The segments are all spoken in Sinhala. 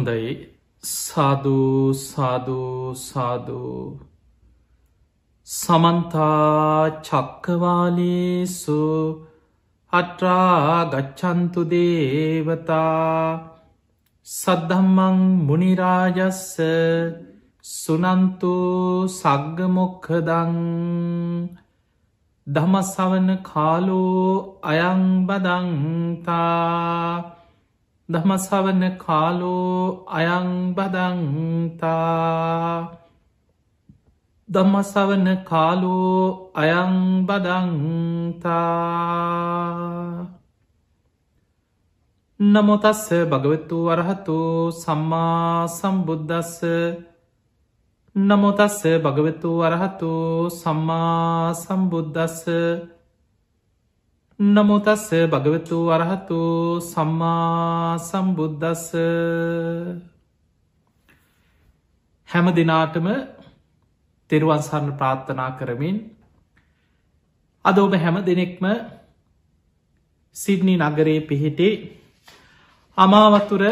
හොඳයි. සාධූ සාධූ සාධූ සමන්තා චක්කවාලේසු. අට්‍රා ගච්චන්තු දේවතා. සද්ධම්මං මුනිරාජස්ස. සුනන්තු සග්ගමොක්කදං දමසවන කාලෝ අයංබදංතා දමසවන කාලෝ අයංබදංතා දම්මසවන කාලෝ අයංබදංතා නමුතස්ස භගවතු වරහතු සම්මා සම්බුද්ධස්ස නමුතස්ස භගවතු වරහතු සම්මා සම්බුද්ධස්ස නමුතස්ස භගවතු වරහතු සම්මා සම්බුද්ධස්ස හැම දෙනාටම තෙරුවන්සරණ ප්‍රාර්ථනා කරමින් අද ඔබ හැම දෙනෙක්ම සිඩ්නි නගරයේ පිහිටේ අමාවතුර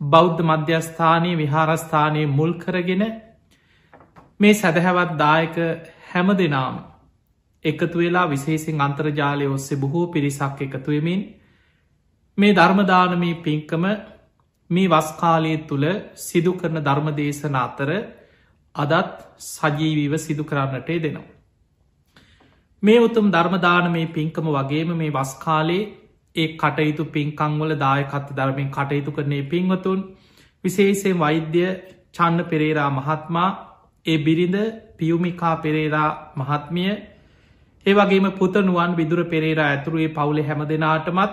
බෞද්ධ මධ්‍යස්ථානය විහාරස්ථානය මුල් කරගෙන මේ සැදහැවත් දායක හැම දෙනාම එකතු වෙලා විශේසින් අන්තර්ජාලය ඔස්සේ බොහෝ පිරිසක් එකතුවමින් මේ ධර්මදානමී පින්කම මේ වස්කාලය තුළ සිදු කරන ධර්මදේශන අතර අදත් සජීවීව සිදු කරන්නටේ දෙනවා. මේ උතුම් ධර්මදානමේ පින්කම වගේම මේ වස්කාලේ ඒ කටයුතු පින්කංවල දායකත්ත ධර්මින් කටයුතු කරනේ පින්වතුන් විශේෂයෙන් වෛද්‍ය චන්න පෙරේරා මහත්මා ඒ බිරිඳ පියුමිකා පෙරේරා මහත්මිය ඒ වගේම පුතනුවන් විදුර පෙරේරා ඇතුරුවේ පවුලෙ හැම දෙනාටමත්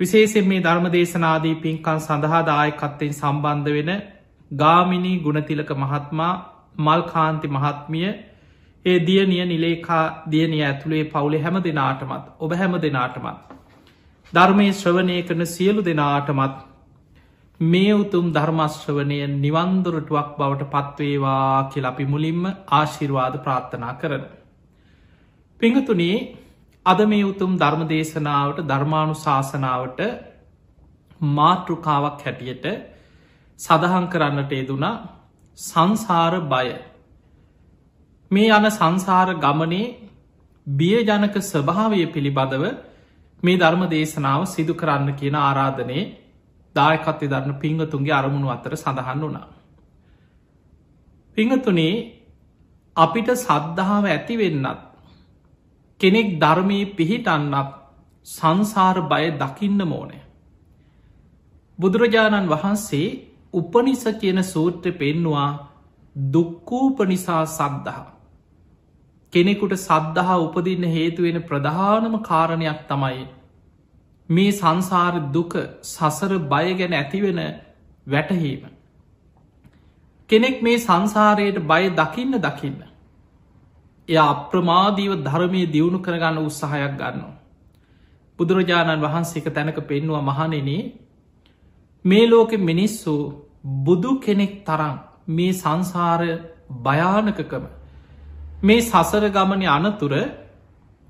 විශේෂෙන් මේ ධර්මදේශනාදී පින්කන් සඳහා දායකත්තෙන් සම්බන්ධ වෙන ගාමිනී ගුණතිලක මහත්මා මල්කාන්ති මහත්මිය ඒ දියනිය නිලේකා දියනිය ඇතුළේ පවුලෙ හැම දෙනාටමත් ඔබ හැම දෙනාටමත්. ධර්මය ශ්‍රවණය කරන සියලු දෙනාටමත් මේ උතුම් ධර්මශ්‍රවනය නිවන්දුරටුවක් බවට පත්වේවා කියලපි මුලින්ම ආශිර්වාද ප්‍රාර්ථනා කරන. පිඟතුනේ අද මේ උතුම් ධර්ම දේශනාවට ධර්මාණු ශාසනාවට මාතෘකාවක් හැටියට සඳහන් කරන්නට යෙදුනා සංසාර බය මේ යන සංසාර ගමනේ බියජනක ස්වභාවය පිළිබඳව මේ ධර්ම දේශනාව සිදු කරන්න කියන ආරාධනයේ දායකත්ය ධරණ පිංහතුන්ගේ අරමුණු අතර සඳහන් වුණා. පිංහතුනේ අපිට සද්ධාව ඇතිවෙන්නත් කෙනෙක් ධර්මී පිහිටන්නත් සංසාර බය දකින්න මෝනෑ. බුදුරජාණන් වහන්සේ උපනිස කියන සූත්‍ර පෙන්නවා දුක්කූපනිසා සද්ධහා. කෙනෙකුට සද්ධහා උපදින්න හේතුවෙන ප්‍රධානම කාරණයක් තමයි මේ සංසාර දුක සසර බය ගැන ඇතිවෙන වැටහීම. කෙනෙක් මේ සංසාරයට බය දකින්න දකින්න. එය අප්‍රමාදීව ධර්මය දියුණු කරගන්න උත්සාහයක් ගන්නවා. බුදුරජාණන් වහන්සේක තැනක පෙන්වා මහනෙන මේ ලෝකෙ මිනිස්සු බුදු කෙනෙක් තරම් මේ සංසාර භයානකකම මේ සසර ගමන අනතුර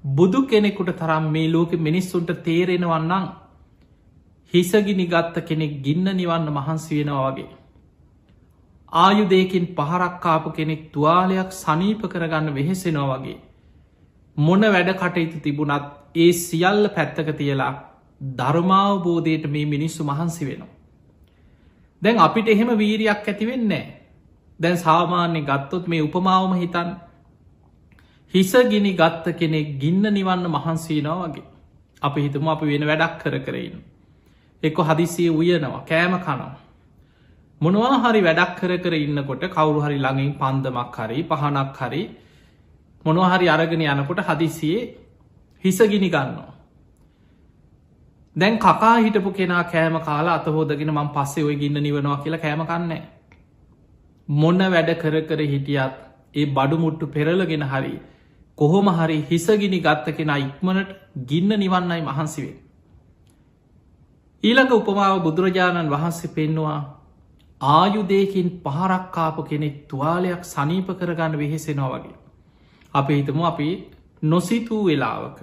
බුදු කෙනෙකුට තරම් මේ ලෝකෙ මිනිස්සුන්ට තේරෙනවන්නම් හිසගිනි ගත්ත කෙනෙක් ගින්න නිවන්න මහන්සි වෙනවා වගේ. ආයුදයකින් පහරක්කාපු කෙනෙක් තුවාලයක් සනීප කරගන්න වෙහෙසෙනවා වගේ. මොන වැඩ කටයුතු තිබුණත් ඒ සියල්ල පැත්තක තියලා ධර්මාවබෝධයට මේ මිනිස්සු මහන්සි වෙනවා. දැන් අපිට එහෙම වීරයක් ඇතිවෙන්නේ. දැන් සාමාන්‍ය ගත්තොත් මේ උපමාවම හිතන් හිසගිනි ගත්ත කෙනෙක් ගින්න නිවන්න මහන්සීනවා වගේ. අපි හිතම අපි වෙන වැඩක් කර කරන්න. එක්ක හදිසිය උයනවා කෑම කනවා. මොනවා හරි වැඩක් කර කර ඉන්නකොට කවුරු හරි ළඟින් පන්දමක් හරි පහනක් හරි මොනහරි අරගෙන යනකොට හදිසියේ හිසගිනි ගන්නවා. දැන් කකා හිටපු කෙනා කෑම කාලා අතහෝදගෙන මං පස්සේ ඔය ගින්න නිවනවා කියලා කෑම කන්නේ. මොන්න වැඩ කර කර හිටියත් ඒ බඩුමුට්ටු පෙරලගෙන හරි කොහොම හරි හිසගිනි ගත්ත කෙනා ඉක්මනට ගින්න නිවන්නයි මහන්සිවේ. ඊළඟ උපමාව බුදුරජාණන් වහන්සේ පෙන්නවා ආයුදයකින් පහරක්කාපු කෙනෙක් තුවාලයක් සනීප කරගන්න වෙහෙසෙනවා වගේ. අප හිතමු අපි නොසිතූ වෙලාවක.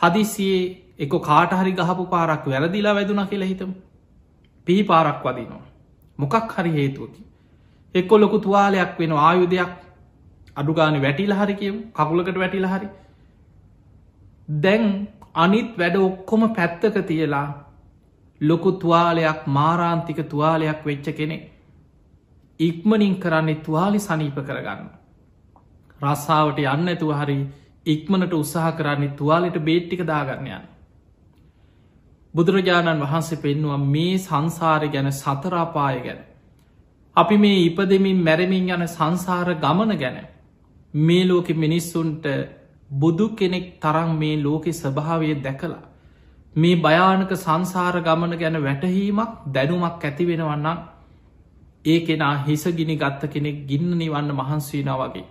හදිසියේ එක කාටහරි ගහපු පාරක් වැරදිලා වැදුන කියලා හිතම පිහි පාරක් වදිනවා. මොකක් හරි හේතුවකි. එක්කො ලොකු තුවාලයක් වෙන ආයුධයක් අඩුගාන වැටිල හරි කියම් කකුලකට වැටිල හරි. දැන් අනිත් වැඩ ඔක්කොම පැත්තක තියලා ලොකු තුවාලයක් මාරාන්තික තුවාලයක් වෙච්ච කෙනෙ ඉක්මනින් කරන්නේ තුවාලි සනීප කරගන්න. රස්සාාවට යන්න ඇතුව හරි ඉක්මනට උත්සාහ කරන්නේ තුවාලට බේට්ටික දාගන්නයන්න. බුදුරජාණන් වහන්සේ පෙන්නවා මේ සංසාරය ගැන සතරාපාය ගැන. අපි මේ ඉපදමින් මැරමින් යන සංසාර ගමන ගැන මේ ලෝකෙ මිනිස්සුන්ට බුදු කෙනෙක් තරම් මේ ලෝකෙ ස්වභාවය දැකලා. මේ භයානක සංසාර ගමන ගැන වැටහීමක් දැනුමක් ඇති වෙනවන්නම් ඒ කෙනා හිසගිනි ගත්ත කෙනෙක් ගින්න නිවන්න මහන්සීන වගේ.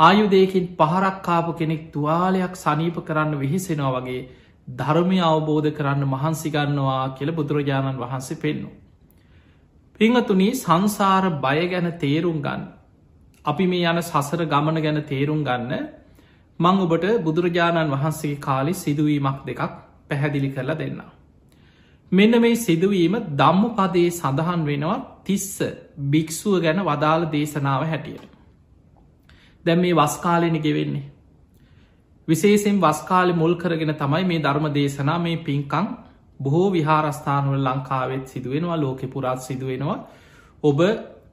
ආයුදයකින් පහරක්කාපු කෙනෙක් තුවාලයක් සනීප කරන්න විහිසෙනවා වගේ ධර්මය අවබෝධ කරන්න මහන්සිගන්නවා කියල බුදුරජාණන් වහන්සේ පෙන්නු. පිංහතුනී සංසාර බය ගැන තේරුම් ගන්න. අපි මේ යන සසර ගමන ගැන තේරුම් ගන්න මං ඔබට බුදුරජාණන් වහන්සේ කාලි සිදුවීමක් දෙකක් පැහැදිලි කරලා දෙන්න. මෙන්න මේ සිදුවීම දම්ම පදේ සඳහන් වෙනවා තිස්ස භික්‍ෂුව ගැන වදාළ දේශනාව හැටියට. දැම් මේ වස්කාලෙන ගෙවෙන්නේ. විශේෂෙන් වස්කාලි මුල් කරගෙන තමයි මේ ධර්ම දේශනා මේ පින්කං බොහෝ විහාරස්ථානවල ලංකාවෙත් සිදුවෙනවා ලෝකෙ පුරාත් සිදුවෙනවා ඔබ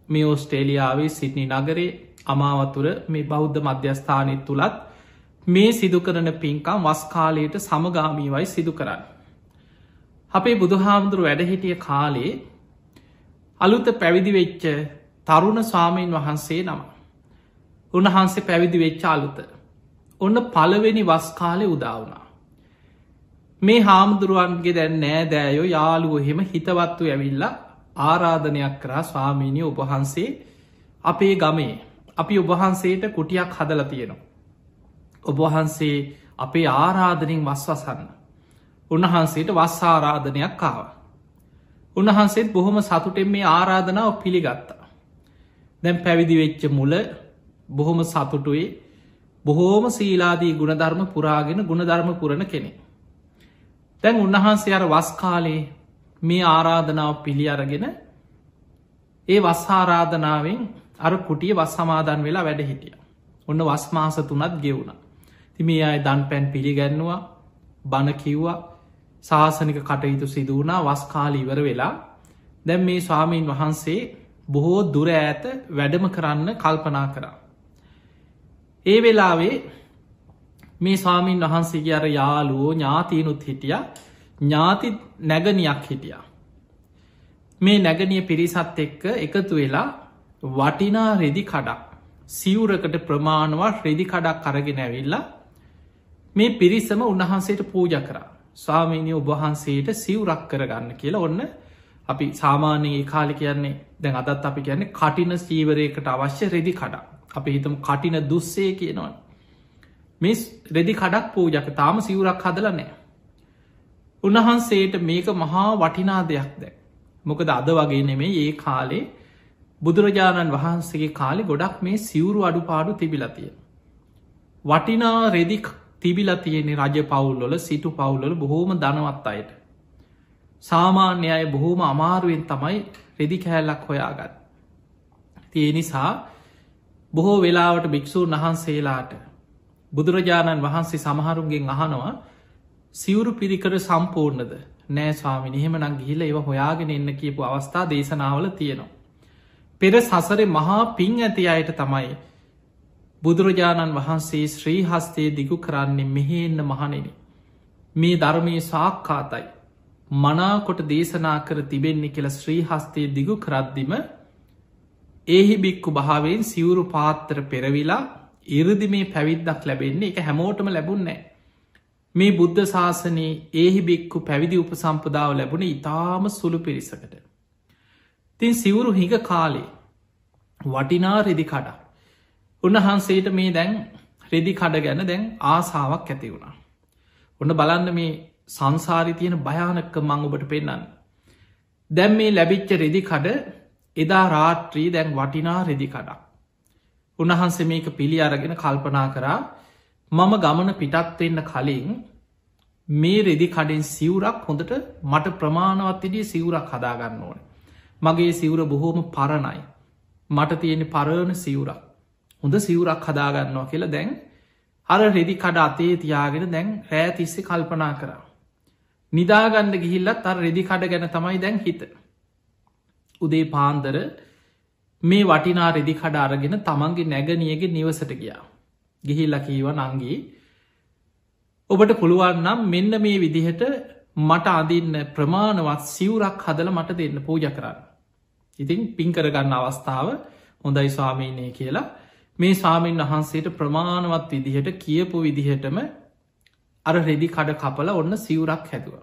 මේ ඔස්ටේලියාවේ සිටනි නගරේ අමාවතුර මේ බෞද්ධ මධ්‍යස්ථානත් තුළත් මේ සිදු කරන පින්කම් වස්කාලයට සමගාමීවයි සිදු කරන්න. අපේ බුදුහාමුදුරු වැඩහිටිය කාලේ අලුත පැවිදි වෙච්ච තරුණ ස්වාමීන් වහන්සේ නම. උන්වහන්සේ පැවිදි වෙච්ච අලුත. ඔන්න පළවෙනි වස්කාලෙ උදාවනා. මේ හාමුදුරුවන්ගේ දැන් නෑ දෑයෝ යාළුව එහෙම හිතවත්තු ඇවිල්ලා ආරාධනයක් කරා ස්වාමීණය ඔබහන්සේ අපේ ගමේ අපි ඔබහන්සේට කුටියක් හදල තියෙනවා. ඔබහන්සේ අපේ ආරාධනින් වස් වසන්න. උන්වහන්සේට වස් ආරාධනයක් කාව. උන්වහන්සේත් බොහොම සතුටෙන් මේ ආරාධනාව පිළිගත්තා. දැන් පැවිදි වෙච්ච මුල බොහොම සතුටුවේ බොහෝම සීලාදී ගුණධර්ම පුරාගෙන ගුණධර්ම පුරණ කෙනෙ. දැන් උන්වහන්සේ අර වස්කාලේ මේ ආරාධනාව පිළි අරගෙන ඒ වස් ආරාධනාවෙන් අර කුටිය වස් සමාදන් වෙලා වැඩ හිටිය. ඔන්න වස්මාස තුනත් ගෙවුණ. තිමේ අය දන් පැන් පිළිගැන්නවා බණ කිව්වා ශාසනික කටයුතු සිදුවනා වස්කාල ඉවර වෙලා දැම් මේ ස්වාමීන් වහන්සේ බොහෝ දුර ඇත වැඩම කරන්න කල්පනා කරා. ඒ වෙලාවේ මේ ස්වාමීන් වහන්සේගේ අර යාලුවෝ ඥාතියනුත් හිටිය ඥාති නැගනයක් හිටිය. මේ නැගනිය පිරිසත් එක්ක එකතු වෙලා වටිනා රෙදි කඩක් සිවුරකට ප්‍රමාණවත් රෙදි කඩක් කරගෙන ඇවිල්ලා මේ පිරිසම උන්වහන්සේට පූජ කරා. ස්වාමීනය ඔබහන්සේට සිවුරක් කරගන්න කියලා ඔන්න අපි සාමාන්‍යයේ කාලි කියන්නේ දැන් අදත් අපි කියන්නේ කටින සීවරයකට අවශ්‍ය රෙදි කඩක්. අපි හිතම කටින දුස්සේ කියනවන. මිස් රෙදි කඩක් පූජක තාම සිවුරක් හදල නෑ උන්වහන්සේට මේක මහා වටිනා දෙයක් දැ මොකද අද වගේ නෙමේ ඒ කාලේ බුදුරජාණන් වහන්සේගේ කාලෙ ගොඩක් මේ සිවුරු අඩුපාඩු තිබිලතිය වටිනා රෙදික් තිබිල තියෙනෙ රජ පවුල්ලොල සිටු පවුල්ලල බොහෝම දනවත් අයට. සාමාන්‍ය අය බොහෝම අමාරුවෙන් තමයි රෙදි කෑල්ලක් හොයාගත්. තිය නිසා බොහෝ වෙලාවට භික්‍ෂූන් වහන්සේලාට බුදුරජාණන් වහන්සේ සමහරුන්ගෙන් අහනවා සිවුරු පිරිකර සම්පූර්ණද? නෑ ස්වාමි නිහෙම නං ගිහිල ඒව හොයාගෙන එන්න කියපු අවස්ථා දේශනාවල තියෙනවා. පෙර සසර මහා පින් ඇති අයට තමයි බුදුරජාණන් වහන්සේ ශ්‍රී හස්තේ දිගු කරන්නේ මෙහෙන්න මහනෙන. මේ ධර්මය සාක්කාතයි. මනාකොට දේශනා කර තිබෙන්නේ කියල ශ්‍රී හස්තේ දිගු කරද්දිම ඒහි බික්කු භාවෙන් සිවුරු පාත්තර පෙරවිලා ඉරදි මේ පැවිද්දක් ලැබෙන්නේ එක හැමෝටම ලැබුන්නෑ. මේ බුද්ධ ශාසනයේ ඒහි බික්කු පැවිදි උපසම්පදාව ලැබුණ ඉතාම සුළු පිරිසකට. තින් සිවුරු හිඟ කාලේ වටිනා රෙදි කඩා. උන්වහන්සේට මේ දැන් රෙදි කඩ ගැන දැන් ආසාාවක් ඇති වුණා. ඔන්න බලන්න මේ සංසාරි තියෙන භයානක්ක මං ඔබට පෙන්න්න. දැම් මේ ලැබිච්ච රෙදි කඩ එදා රාත්‍රී දැන් වටිනා රෙදි කඩක්. උන්වහන්සේ මේක පිළි අරගෙන කල්පනා කරා මම ගමන පිටත්වෙන්න කලින් මේ රෙදි කඩෙන් සිවුරක් හොඳට මට ප්‍රමාණවත්තිදිය සිවුරක් හදාගන්න ඕන. මගේ සිවුර බොහෝම පරණයි. මට තියෙන පරණ සිවුරක්. හොඳ සිවුරක් හදාගන්නවා කියලා දැන් අර රෙදි කඩ අතේ තියාගෙන දැන් රෑ තිස්සේ කල්පනා කරා. නිදාගන්න ගිහිල්ලත් අර රෙදි කඩ ගැන තමයි දැන් හිත. උදේ පාන්දර මේ වටිනා රෙදි කඩ අරගෙන තමන්ගේ නැගනියගේ නිවසට ගියා. ගිහිල්ල කීව නංගී ඔබට පුළුවන්නම් මෙන්න මේ විදිහට මට අදින්න ප්‍රමාණවත් සිවුරක් හදල මට දෙන්න පූජ කරන්න. ඉතින් පින්කරගන්න අවස්ථාව හොඳයි ස්වාමීනය කියලා මේ ස්වාමීන් වහන්සේට ප්‍රමාණවත් විදිහට කියපු විදිහටම අර රෙදි කඩ කපල ඔන්න සිවුරක් හැදුව.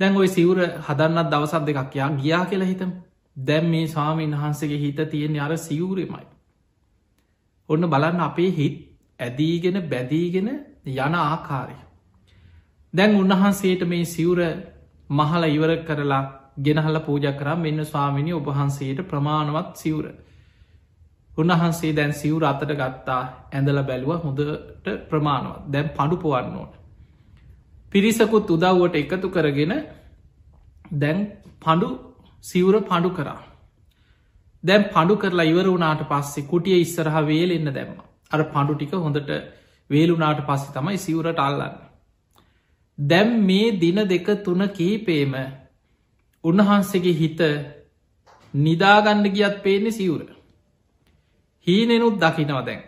දැන් ඔය සිවුර හදන්නත් දවසත් දෙකක් යා ගියා කියලා හිතම් දැම් මේ ස්වාමීන් වහන්සේගේ හිත තියෙන අර සිවුරමයි. ඔන්න බලන්න අපේ හිත් ඇදීගෙන බැදීගෙන යන ආකාරය. දැන් උන්වහන්සේට මේ සිවුර මහල ඉවර කරලා ගෙනහල පූජ කරා මෙන්න ස්වාමිනි ඔබහන්සේට ප්‍රමාණවත් සිවුර. උන්වහන්සේ දැන් සිවුර අතට ගත්තා ඇඳල බැලුව හොඳට ප්‍රමාණවත් දැන් පඩු පොවන්න ඕට. පිරිසකුත් උදව්වට එකතු කරගෙන දැන් පඩු සිවුර පඩු කරා. දැන් පඩු කරලා ඉවර වුනාට පස්සේ කුටිය ඉස්සරහ වේලෙන්න දැම්ම. අර පඩු ටික හොඳට වේලුනාට පස්සේ තමයි සිවුරට අල්ලන්න. දැම් මේ දින දෙක තුන කීපේම උන්වහන්සේගේ හිත නිදාගන්න ගියත් පේන්නේ සිවුර. හීනෙනුත් දකිනව දැන්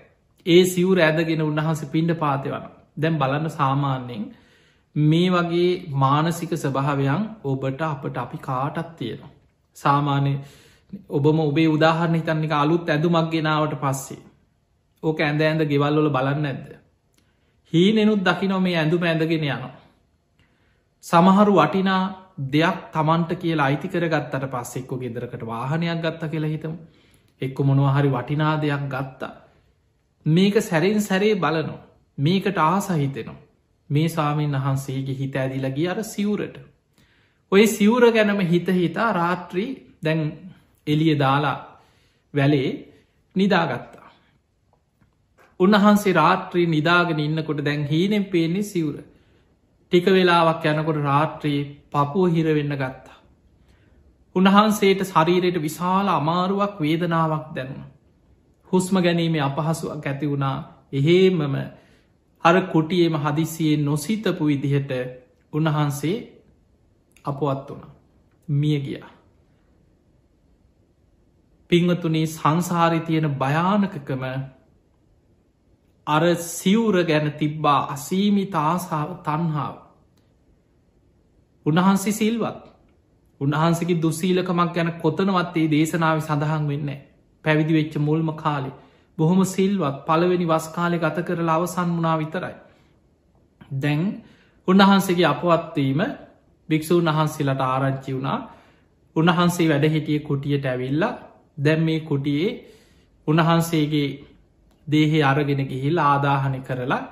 ඒ සිවුර ඇදගෙන උන්වහන්ස පින්ඩ පාති වන දැම් බලන්න සාමාන්‍යයෙන් මේ වගේ මානසික ස්වභාවයන් ඔබට අපට අපි කාටත් තියෙනවා. සාමාන්‍ය ඔබම ඔබේ උදාහරණ හිතන්නික අලුත් ඇදුමක් ගෙනාවට පස්සේ. ඕක ඇඳ ඇඳ ගෙවල්ලොල බලන්න ඇද. හීනෙනුත් දකිනො මේ ඇඳුම ඇඳගෙන යනවා. සමහරු වටිනා දෙයක් තමන්ට කියලා අයිති කරගත්තට පස්සෙක්කො ගෙදරකට වාහනයක් ගත්ත කියලා හිතම එක්ක මොනවහරි වටිනා දෙයක් ගත්තා. මේක සැරෙන් සැරේ බලනො මේකට ආසහිතෙනවා. මේ සාමීන් වහන්සේගේ හිත ඇදිලගිය අර සිවුරට. ඔය සිවුර ගැනම හිත හිතා රාත්‍රී දැන් එලිය දාලා වැලේ නිදාගත්තා. උන්වහන්සේ රාත්‍රී නිදාගෙන ඉන්නකොට දැන් හීනෙන් පේන්නේ සිවුර. ටික වෙලාවක් යනකොට රාත්‍රයේ පපුුව හිරවෙන්න ගත්තා. උන්වහන්සේට ශරීරයට විශාල අමාරුවක් වේදනාවක් දැනුණ. හුස්ම ගැනීමේ අපහසුවක් ඇති වුණා එහෙමම හර කුටියේම හදිසියෙන් නොසිතපු විදිහට උන්වහන්සේ අපවත් වුණ මිය ගියා. පිංවතුනී සංසාරි තියෙන භයානකකම අර සිවුර ගැන තිබ්බා අසීමි තාසාාව තන්හාාව. උන්වහන්සේ සිල්වත් උන්වහන්සගේ දුස්සීලකමක් ගැන කොතනවත්තේ දේශනාව සඳහන් වෙන්න පැවිදි වෙච්ච මුල්ම කාලෙ බොහොම සිල්වත් පළවෙනි වස්කාලෙ ගත කරලා අවසන් වනා විතරයි. දැන් උන්වහන්සේගේ අපවත්වීම භික්‍ෂූන් වහන්සේලට ආරංචි වුණා උන්වහන්සේ වැඩ හිටිය කුටියට ඇවිල්ලා දැම් මේ කුටියේ උන්වහන්සේගේ දේහෙ අරගෙන ගිහිල් ආදාහනය කරලා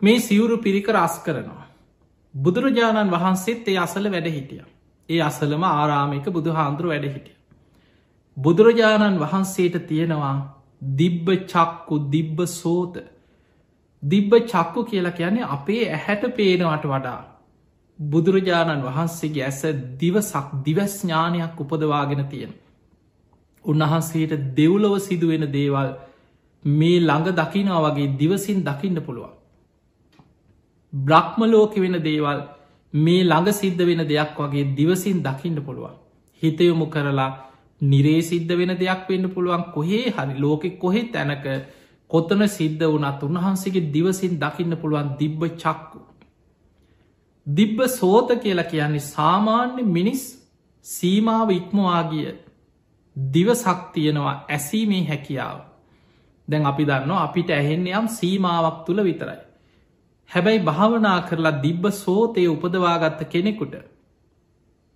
මේ සිවුරු පිරික රස් කරනවා. බුදුරජාණන් වහන්සේත් ඒ අසල වැඩ හිටිය. ඒ අසලම ආරාමික බුදු හාන්දුරු වැඩ හිටිය. බුදුරජාණන් වහන්සේට තියෙනවා දිබ්බ චක්කු දිබ්බ සෝත දිබ්බ චක්කු කියලා කියන්නේ අපේ ඇහැට පේනවට වඩා බුදුරජාණන් වහන්සේගේ ඇස දිවසක් දිවස්ඥානයක් උපදවාගෙන තියෙන. උන්වහන්සේට දෙව්ලොව සිදුවෙන දේවල් මේ ළඟ දකිනා වගේ දිවසින් දකින්න පුළුවන්. බ්‍රහ්මලෝක වෙන දේවල් මේ ළඟ සිද්ධ වෙන දෙයක් වගේ දිවසින් දකින්න පුළුවන්. හිතයොමු කරලා නිරේ සිද්ධ වෙන දෙයක් වෙන්න පුළුවන් කොහේ හරි ලෝකෙ කොහෙ තැනක කොතන සිද්ධ වනත් උන්වහන්සේගේ දිවසින් දකින්න පුළුවන් දිබ්බ චක්කු. දිබ්බ සෝත කියලා කියන්නේ සාමාන්‍ය මිනිස් සීමාව ඉක්මවාගිය දිවසක් තියෙනවා ඇසීමේ හැකියාව. දැන් අපි දන්න අපිට ඇහෙන්නේ යම් සීමාවක් තුළ විතරයි. හැබැයි භාවනා කරලා දිබ්බ සෝතය උපදවාගත්ත කෙනෙකුට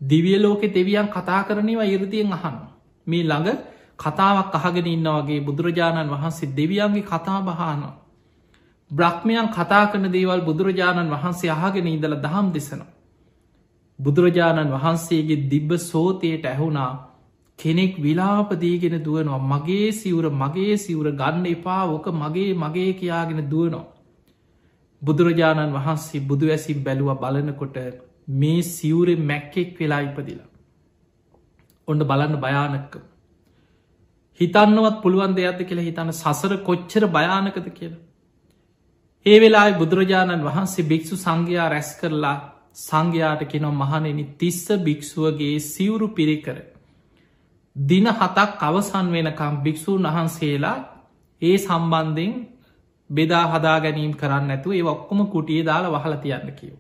දිවිය ලෝකෙ දෙවියන් කතා කරනවා ඉරදියෙන් අහන්න මේ ළඟ කතාවක් අහගෙන ඉන්න වගේ බුදුරජාණන් වහන්සේ දෙවියන්ගේ කතා බහනවා. බ්‍රහ්මයන් කතා කරන දේවල් බුදුරජාණන් වහන්සේ අහගෙන ඉදල දහම් දෙසනවා. බුදුරජාණන් වහන්සේගේ දිබ්බ සෝතයට ඇහුණා කෙනෙක් විලාපදීගෙන දුවනවා මගේ සිවුර මගේ සිවුර ගන්න එපා ඕක මගේ මගේ කියාගෙන දුවනවා. බුදුරජාණන් වහන්සේ බුදු ඇසින් බැලුව බලනකොට මේ සිවුරෙන් මැක්කෙක් වෙලා ඉපදිලා. ඔන්න බලන්න භයානක්ක. හිතන්නවත් පුළුවන් දෙයක්ද කියලා හිතන්න සසර කොච්චර භයානකද කියලා. ඒ වෙලා බුදුරජාණන් වහන්සේ භික්‍ෂු සංඝයා රැස් කරලා සංඝයාට කෙනො මහනෙනි තිස්ස භික්‍ෂුවගේ සිවුරු පිරිකර. දින හතක් අවසන් වෙනකම් භික්‍ෂූන් වහන්සේලා ඒ සම්බන්ධයෙන් බෙදා හදා ගැනීම් කරන්න ඇතු ඒ ඔක්කොම කුටිය දාලා වහල තියන්න කියව.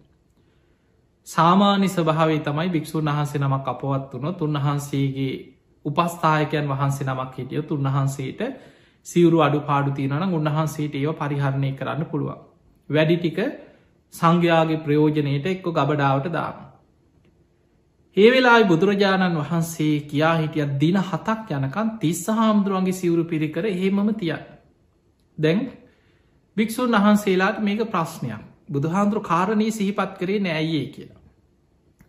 සාමාන්‍ය ස්භාවේ තමයි භික්‍ෂූන් වහන්සේ නමක් අපවත් වුණොත් උන්වහන්සේගේ උපස්ථායකයන් වහන්සේ නමක් හිටියොත් උන්වහන්සේට සිවරු අඩු පාඩු තියනන උන්වහන්සේට ඒව පරිහරණය කරන්න පුළුවන්. වැඩි ටික සංඝයාගේ ප්‍රයෝජනයට එක්ක ගබඩාවට දාන. ඒ වෙලා බුදුරජාණන් වහන්සේ කියා හිටිය දින හතක් යනකන් තිස්ස හාමුදුරුවන්ගේ සිවුරු පිරිකර එහෙමම තියන්න. දැන් භික්‍ෂූන් වහන්සේලාට මේක ප්‍රශ්නයක් බුදුහාන්දුරු කාරණී සිහිපත් කරේ නෑයේ කියලා.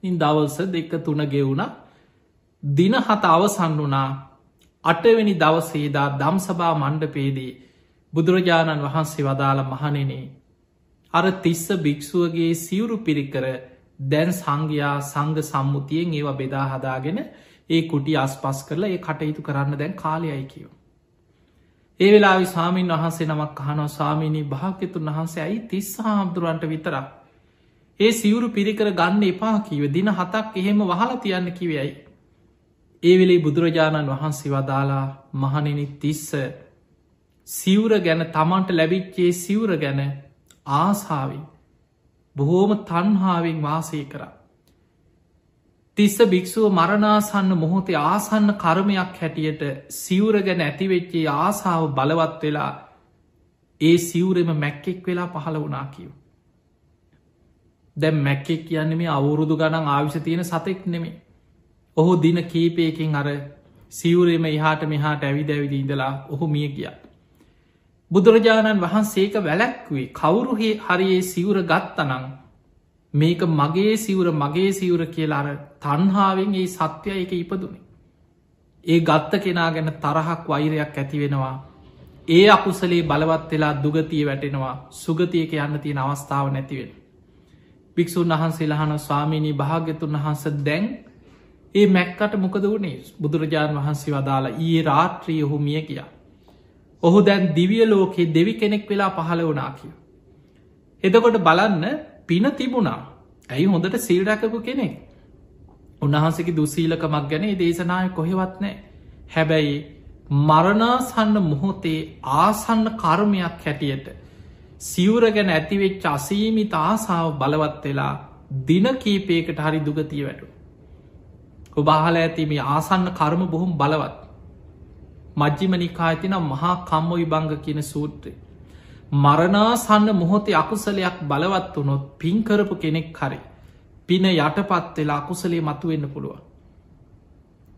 ඉන් දවල්ස දෙක තුන ගෙවුණ දින හත අවසන් වනා අටවෙනි දවසේදා දම්සභා මණ්ඩපේදී බුදුරජාණන් වහන්සේ වදාළ මහනෙනේ අර තිස්ස භික්‍ෂුවගේ සිවුරු පිරිකර දැන් සංඝයා සංග සම්මුතියෙන් ඒවා බෙදා හදාගෙන ඒ කුටි අස්පස් කරලා ඒ කටයුතු කරන්න දැන් කාලයයි කියව. ඒ වෙලා සාමීන් වහන්සේ නමක් අහනෝ ස්වාමීණී භාග්‍යතුන් වහන්සේ ඇයි තිස්ස හාමුදුරුවන්ට විතරක්. ඒ සිවුරු පිරිකර ගන්න එපා කිව දින හතක් එහෙම වහල තියන්න කිවයයි. ඒ වෙලේ බුදුරජාණන් වහන්සේ වදාලා මහනෙනි තිස්ස සිවුර ගැන තමන්ට ලැබිච්චේ සිවුර ගැන ආසාාවී බොහෝම තන්හාාවෙන් වාසය කරා. තිස්ස භික්‍ෂුව මරණාසන්න මොහොතේ ආසන්න කර්මයක් හැටියට සිවුර ගැන ඇතිවෙච්චේ ආසාාව බලවත් වෙලා ඒ සිවුරෙම මැක්කෙක් වෙලා පහළ වනා කියව. දැම් මැක්කෙක් කියන්නේ මේ අවුරුදු ගණන් ආවිශ තියෙන සතෙක් නෙමේ. ඔහු දින කීපයකින් අර සිවුරෙම එහාට මෙහාට ඇවිද ඇවිදි ඉඳලා ඔහු මිය ගිය. බුදුරජාණන් වහන්සේක වැලැක්වේ කවුරුහේ හරියේ සිවුර ගත්තනං මේක මගේ සිවුර මගේ සිවුර කියලාර තන්හාාවෙන් ඒ සත්‍යය එක ඉපදුනේ. ඒ ගත්ත කෙනා ගැන තරහක් වෛරයක් ඇති වෙනවා. ඒ අකුසලේ බලවත් වෙලා දුගතිය වැටෙනවා සුගතියක යන්න තියෙන අවස්ථාව නැතිවෙන. භික්‍ෂූන් වහන්සේ ලහන ස්වාමීණී භාග්‍යතුන් වහන්ස දැන් ඒ මැක්කට මොකද වනේ බුදුරජාණන් වහන්සේ වදාලා ඒ රාත්‍රී ඔහු මිය කියා. ඔහු දැන් දිවිය ලෝකයේ දෙවි කෙනෙක් වෙලා පහළ වනා කිය. එදකොට බලන්න පින තිබුණා ඇයි හොඳට සීල්රැකපු කෙනෙක් උන්වහන්සේකි දුසීලකමක් ගැන දේශනාය කොහෙවත් නෑ හැබැයි මරණාසන්න මොහොතේ ආසන්න කර්මයක් හැටියට සිවුර ගැන ඇතිවෙච්ච අසීමිත ආසාාව බලවත් වෙලා දින කීපයකට හරි දුගතිය වැටු. ඔබාහල ඇතිම ආසන්න කර්ම බොහොම බලවත්. මජ්ජිම නිකාඇතින මහා කම්ම විබංග කියන සූත්‍රය. මරණාසන්න මොහොතේ අකුසලයක් බලවත් වනොත් පින්කරපු කෙනෙක් හරි. පින යටපත් වෙලා අකුසලේ මතුවෙන්න පුළුවන්.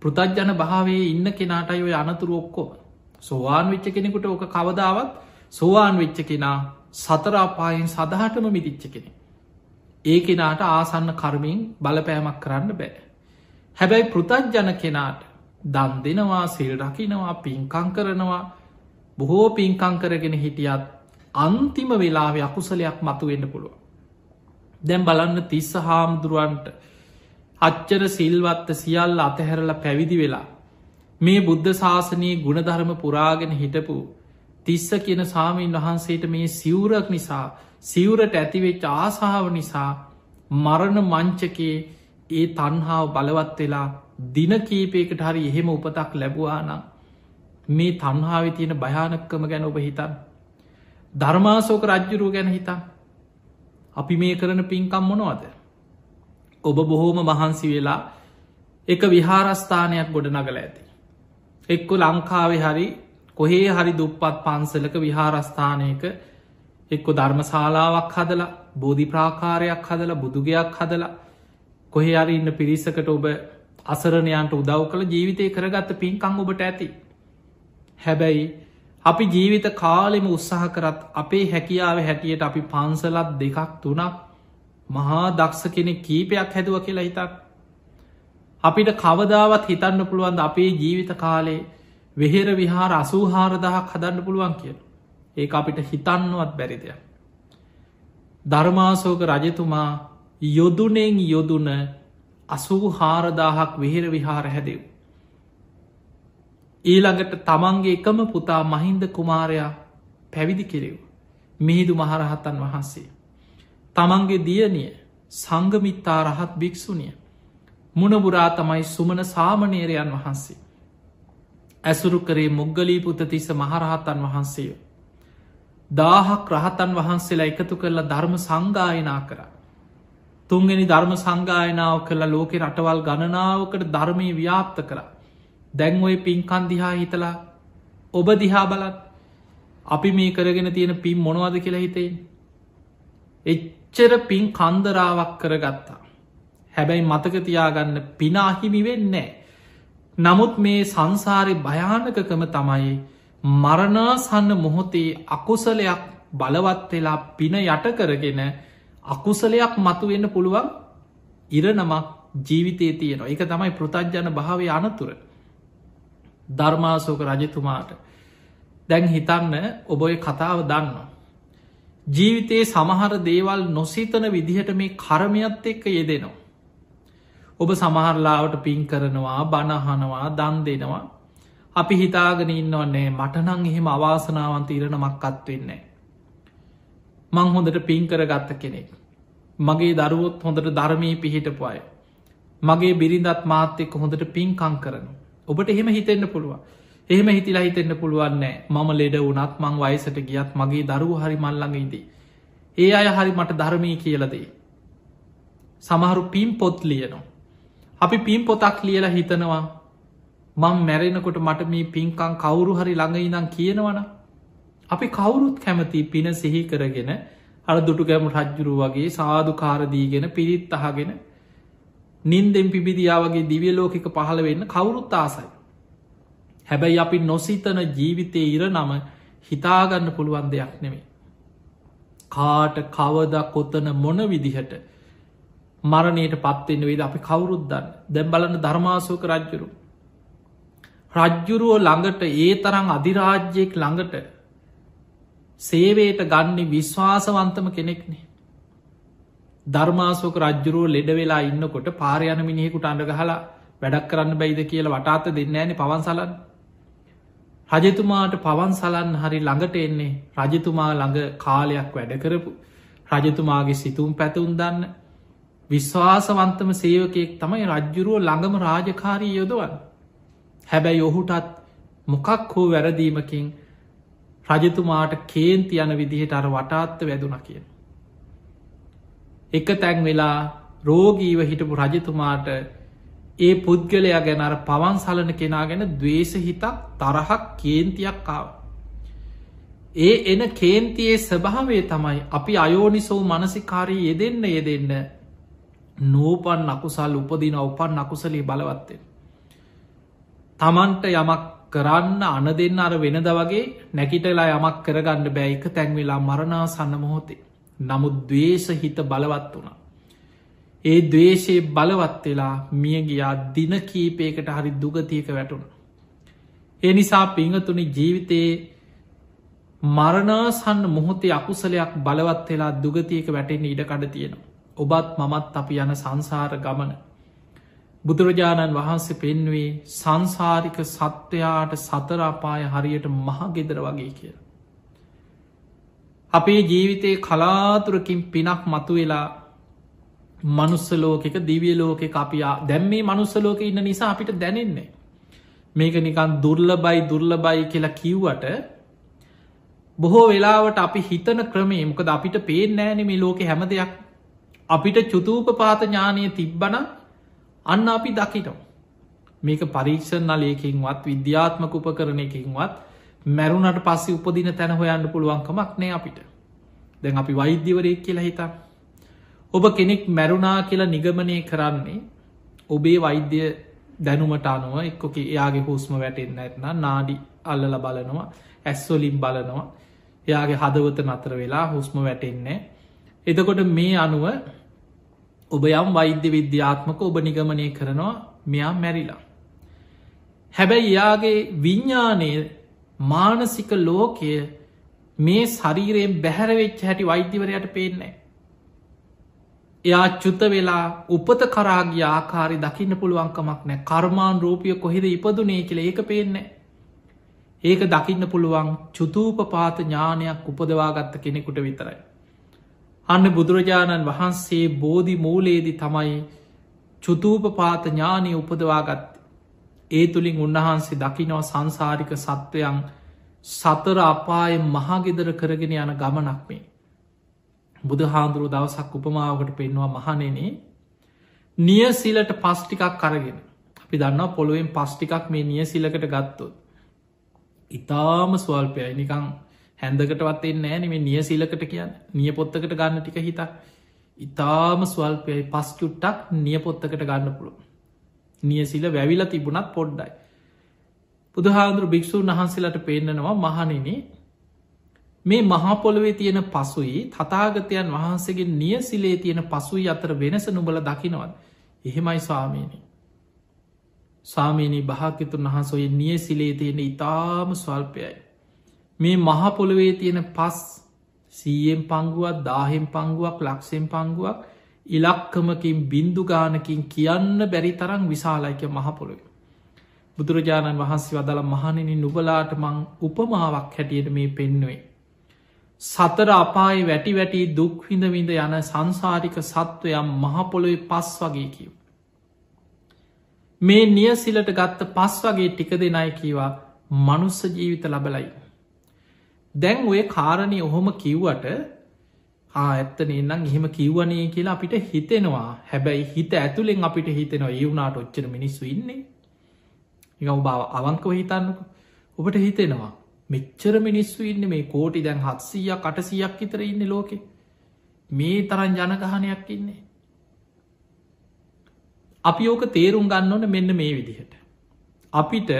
පෘතජ්ජන භාවේ ඉන්න කෙනාටයි ඔය අනතුරු ඔක්කොම. සෝවාන් වෙච්ච කෙනෙකුට ඕක කවදාවත් සෝවාන් වෙච්ච කෙනා සතරාපායෙන් සදහටම මිදිච්ච කෙනෙ. ඒ කෙනාට ආසන්න කර්මින් බලපෑමක් කරන්න බෑ. හැබැයි පෘතජ්ජන කෙනාට දන් දෙනවා සිල් රකිනවා පින්කං කරනවා බොහෝ පින්කං කරගෙන හිටියත් අන්තිම වෙලාවේ අකුසලයක් මතු වෙන්න පුළුව. දැම් බලන්න තිස්ස හාමුදුරුවන්ට අච්චර සිල්වත්ත සියල්ල අතහැරල පැවිදි වෙලා මේ බුද්ධ ශාසනයේ ගුණධර්ම පුරාගෙන හිටපු තිස්ස කියන සාමීන් වහන්සේට මේ සිවුරක් නිසා සිවුරට ඇතිවෙච්ච ආසාාව නිසා මරණ මංචකේ ඒ තන්හාාව බලවත් වෙලා දින කීපයකට හරි එහෙම උපතක් ලැබවානම් මේ තන්හාාව තියෙන භයානක්කම ගැන ඔබ හිතන් ධර්මාසෝක රජ්ජුරුව ගැන හිතා. අපි මේ කරන පින්කම් මොනවද? ඔබ බොහෝම මහන්සි වෙලා එක විහාරස්ථානයක් ගොඩ නගල ඇති. එක්කො ලංකාවේ හරි කොහේ හරි දුප්පත් පන්සලක විහාරස්ථානයක එක්කො ධර්මශාලාවක් හදලා බෝධි ප්‍රාකාරයක් හදලා බුදුගයක් හදලා කොහේ අරි ඉන්න පිරිසකට ඔබ අසරණයන්ට උදව් කළ ජීවිතය කරගත්ත පින්කං ඔබට ඇති. හැබැයි අපි ජීවිත කාලෙම උත්සාහ කරත් අපේ හැකියාව හැටියට අපි පන්සලත් දෙකක් තුනක් මහා දක්ෂ කෙනෙ කීපයක් හැදුව කියලා හිතක්. අපිට කවදාවත් හිතන්න පුළුවන්ද අපේ ජීවිත කාලේ වෙහෙර විහාර අසූහාරදහක් හදන්න පුළුවන් කිය. ඒ අපිට හිතන්නවත් බැරිදයක්. ධර්මාසෝක රජතුමා යොදුනෙන් යොදුන අසූ හාරදාහක් වෙහෙර විහාර හැදෙව්. ඊළඟට තමන්ගේ එකම පුතා මහින්ද කුමාරයා පැවිදි කෙරෙව්. මිහිදු මහරහතන් වහන්සේ. තමන්ගේ දියනිය සංගමිත්තා රහත් භික්‍ෂුනිය. මුණබුරා තමයි සුමන සාමනේරයන් වහන්සේ. ඇසුරු කරේ මුග්ගලී පුතතිස්ස මහරහතන් වහන්සේය. දාහක් රහතන් වහන්සේලා එකතු කරලා ධර්ම සංගායනා කර. තුන්ගෙන ධර්ම සංගායනාව කළ ලෝකෙ රටවල් ගණනාවකට ධර්මය ව්‍යාප්ත කර. දැන් ඔය පින්කන් දිහා හිතලා ඔබ දිහා බලත් අපි මේ කරගෙන තියෙන පින් මොනවද කියලා හිතෙන්. එච්චර පින් කන්දරාවක් කරගත්තා. හැබැයි මතකතියාගන්න පිනාහිමි වෙන්නේ. නමුත් මේ සංසාරය භයානකකම තමයි මරණාසන්න මොහොතේ අකුසලයක් බලවත් වෙලා පින යට කරගෙන අකුසලයක් මතුවෙන්න පුළුවන් ඉරනමක් ජීවිතය තියෙනවා එක තමයි පෘතජ්ජන භාවය අනතුර ධර්මාසෝක රජතුමාට දැන් හිතන්න ඔබොය කතාව දන්නවා. ජීවිතයේ සමහර දේවල් නොසිතන විදිහට මේ කරමයත් එක්ක යෙදෙනවා. ඔබ සමහරලාවට පින් කරනවා බණහනවා දන් දෙනවා අපි හිතාගෙන ඉන්නවන්නේ මටනං එහෙම අවාසනාවන්ත ඉරණමක් අත් වෙන්නේ. මං හොඳට පින් කර ගත්ත කෙනෙක්. මගේ දරුවොත් හොඳට ධර්මී පිහිටපු අය. මගේ බිරිඳත් මාත් එක්ක හොඳට පින්කං කරන. ඔබට එහෙම හිතෙන්න්න පුළුව. එහෙම හිතිලා හිතෙන්න්න පුළුවන්නෑ මම ලෙඩ වනත් මං වයිසට ගියත් මගේ දරුව හරි මල්ලඟඉදී. ඒ අය හරි මට ධර්මී කියලදේ. සමහරු පින් පොත් ලියනවා. අපි පින් පොතක් ලියලා හිතනවා මං මැරෙනකොට මට මේ පින්කං කවුරු හරි ළඟයිනම් කියනවන අපි කවුරුත් කැමති පින සිහි කරගෙන අර දුටුගැම රජ්ජුරු වගේ සාධකාරදීගෙන පිරිත් අහගෙන නින්දෙන් පිබිදියාවගේ දිවිය ලෝකික පහළ වෙන්න කවුරුත් ආසයි. හැබැයි අපි නොසිතන ජීවිතය ඉර නම හිතාගන්න පුළුවන් දෙයක් නෙමේ. කාට කවද කොත්තන මොන විදිහට මරණයට පත්වෙන්න වේද අපි කවුරුද්දන්න දැම් බලන්න ධර්මාසෝක රජ්ජුරු. රජ්ජුරුව ළඟට ඒ තරං අධිරාජ්‍යයෙක් ළඟට සේවයට ගන්නේ විශ්වාසවන්තම කෙනෙක්නේ. ධර්මාසෝක රජ්ජුරුව ලෙඩ වෙලා ඉන්නකොට පාරයන මිනිහෙකුට අඩගහලා වැඩක් කරන්න බැයිද කියලා වටාත දෙන්න ෑන පවන්සලන් රජතුමාට පවන් සලන්න හරි ළඟට එන්නේ රජතුමා ළඟ කාලයක් වැඩ කරපු. රජතුමාගේ සිතුම් පැතුම් දන්න විශ්වාසවන්තම සේවකයෙක් තමයි රජ්ජුරුව ළඟම රාජකාරී යොදවන් හැබැයි ඔහුටත් මොකක් හෝ වැරදීමකින් රජතුමාට කේන්ති යන විදිහට අර වටාත්ත වැදුන කියෙන්. එක තැන් වෙලා රෝගීව හිටපු රජතුමාට ඒ පුද්ගලයා ගැන අර පවන් සලන කෙනා ගැන දවේශ හිතක් තරහක් කේන්තියක් ආව. ඒ එන කේන්තියේ ස්වභාවේ තමයි අපි අයෝනිසෝ මනසිකාරී යෙදෙන්න යෙදෙන්න නෝපන් අකුසල් උපදින උපන් අකුසලී බලවත්තෙන්. තමන්ට යමක් කරන්න අන දෙන්න අර වෙනද වගේ නැකිටලා යමක් කරගන්න බැයික තැන්වෙලා මරණා සන්න මොහොතේ. නමුත් දවේශ හිත බලවත් වුණා. ඒ දවේශයේ බලවත් වෙලා මිය ගියා දින කීපයකට හරි දුගතියක වැටුණ. ඒ නිසා පිංහතුනි ජීවිතයේ මරණාසන්න මොහොතේ අකුසලයක් බලවත් වෙලා දුගතියක වැටෙන් ඉඩකඩ තියෙනවා. ඔබත් මමත් අපි යන සංසාර ගමන. බුදුරජාණන් වහන්සේ පෙන්වේ සංසාරික සත්වයාට සතරාපාය හරියට මහගෙදර වගේ කිය. අපේ ජීවිතයේ කලාතුරකින් පිනක් මතු වෙලා මනුස්සලෝකෙක දිවිය ලෝකෙ අපියා දැම් මේ මනුස්සලෝක ඉන්න නිසා අපිට දැනෙන්නේ. මේක නිකන් දුර්ල බයි දුර්ල බයි කියලා කිව්වට බොහෝ වෙලාවට අපි හිතන ක්‍රමේ මොකද අපිට පේෙන් නෑන මේ ලෝක හැම දෙයක් අපිට චුතූප පාත ඥානය තිබ්බන අන්න අපි දකිටෝ. මේක පරීක්ෂණ නලයකින්වත් විද්‍යාත්මක උපකරණයකින්වත් මැරුණට පස්සේ උපදින තැන හොයන්න පුළුවන්කමක් නෑ අපිට. දැන් අපි වෛද්‍යවරයෙක් කියලා හිතා ඔබ කෙනෙක් මැරුණා කියලා නිගමනය කරන්නේ ඔබේ වෛද්‍ය දැනුමට අනුව එක්කොක එයාගේ හුස්ම වැටෙන්න්න ඇත්න නාඩි අල්ලල බලනවා ඇස්වලින් බලනවා. එයාගේ හදවත නතර වෙලා හුස්ම වැටෙන්නේ එතකොට මේ අනුව ඔබ යම් වෛද්‍ය විද්‍යාත්මක ඔබ නිගමනය කරනවා මෙයා මැරිලා. හැබැයි එයාගේ විඤ්ඥානය මානසික ලෝකය මේ ශරීරයෙන් බැහැරවෙච්ච හැටි වෛද්‍යවරයට පේන්නේ එයා චුත වෙලා උපත කරාගේ ආකාරි දකින්න පුළුවන්කමක් නෑ කර්මාන් රූපිය කොහෙද ඉපදුනේ කියල ඒක පේන්නේ ඒක දකින්න පුළුවන් චුතූපපාත ඥානයක් උපදවාගත්ත කෙනෙකුට විතරයි. අන්න බුදුරජාණන් වහන්සේ බෝධි මූලේදි තමයි චුතූපපාත ඥානය උපදවාගත්ත. ඒ තුළින් උන්වහන්සේ දකිනව සංසාරික සත්වයන් සතර අපාය මහගෙදර කරගෙන යන ගමනක් මේ. බුදු හාන්දුරුව දවසක් උපමාවකට පෙන්වා මහනෙනේ නියසිලට පස්්ටිකක් කරගෙන අපි දන්න පොළුවෙන් පස්්ටිකක් මේ නියසිලකට ගත්තොත්. ඉතාම ස්වල්පයයි නිකං හැන්දකටවත් එන්නේ නෑ මේ නියසිලකට කියන්න නිය පොත්තකට ගන්න ටික හිතා ඉතාම ස්වල්පයයි පස් චුට්ටක් නිය පොත්තකට ගන්න පුළුව. නියසිල වැවිල තිබුණත් පොඩ්ඩයි. බුදුහාන්දුරු භික්‍ෂූන් වහන්සේලට පේන්නනවා මහනින මේ මහපොළොවේ තියෙන පසුයි තතාගතයන් වහන්සේගේ නියසිලේ තියෙන පසුයි අතර වෙනස නුබල දකිනවත් එහෙමයි ස්වාමීනි. සාමීනී භාකිතුන් වහන්සොය නියසිලේ තියෙන ඉතාම ස්වල්පයයි. මේ මහපොළොවේ තියෙන පස් සීයෙන් පංගුවක් දාහෙම් පංගුවක් ලක්ෂෙන් පංගුවක් ඉලක්කමකින් බින්දු ගානකින් කියන්න බැරි තරම් විශාලයික මහපොළොව. බුදුරජාණන් වහන්සේ වදල මහනිනි නුබලාට මං උපමාවක් හැටියට මේ පෙන්නුවේ. සතර අපායි වැටි වැටි දුක්හිඳ විඳ යන සංසාරික සත්වයම් මහපොළොයි පස් වගේ කිව්. මේ නියසිලට ගත්ත පස් වගේ ටික දෙනයි කීවා මනුස්ස ජීවිත ලබලයි. දැන් ඔය කාරණය ඔහොම කිව්වට ඇත්තන එන්නම් එහෙම කිව්වනේ කියලා අපිට හිතෙනවා. හැබැයි හිත ඇතුළෙන් අපිට හිතෙනවා ඒ වුනාට ඔච්චර මිනිස්සු ඉන්නේ? නිකම් බව අවංකව හිතන්නක. ඔබට හිතෙනවා මෙච්චර මිනිස්සු ඉන්න මේ කෝටි දැන් හත්සීය කටසියක් ඉතර ඉන්න ලෝකෙ. මේ තරන් ජනගහනයක් ඉන්නේ. අපි ඕක තේරුම් ගන්න ඕන මෙන්න මේ විදිහට. අපිට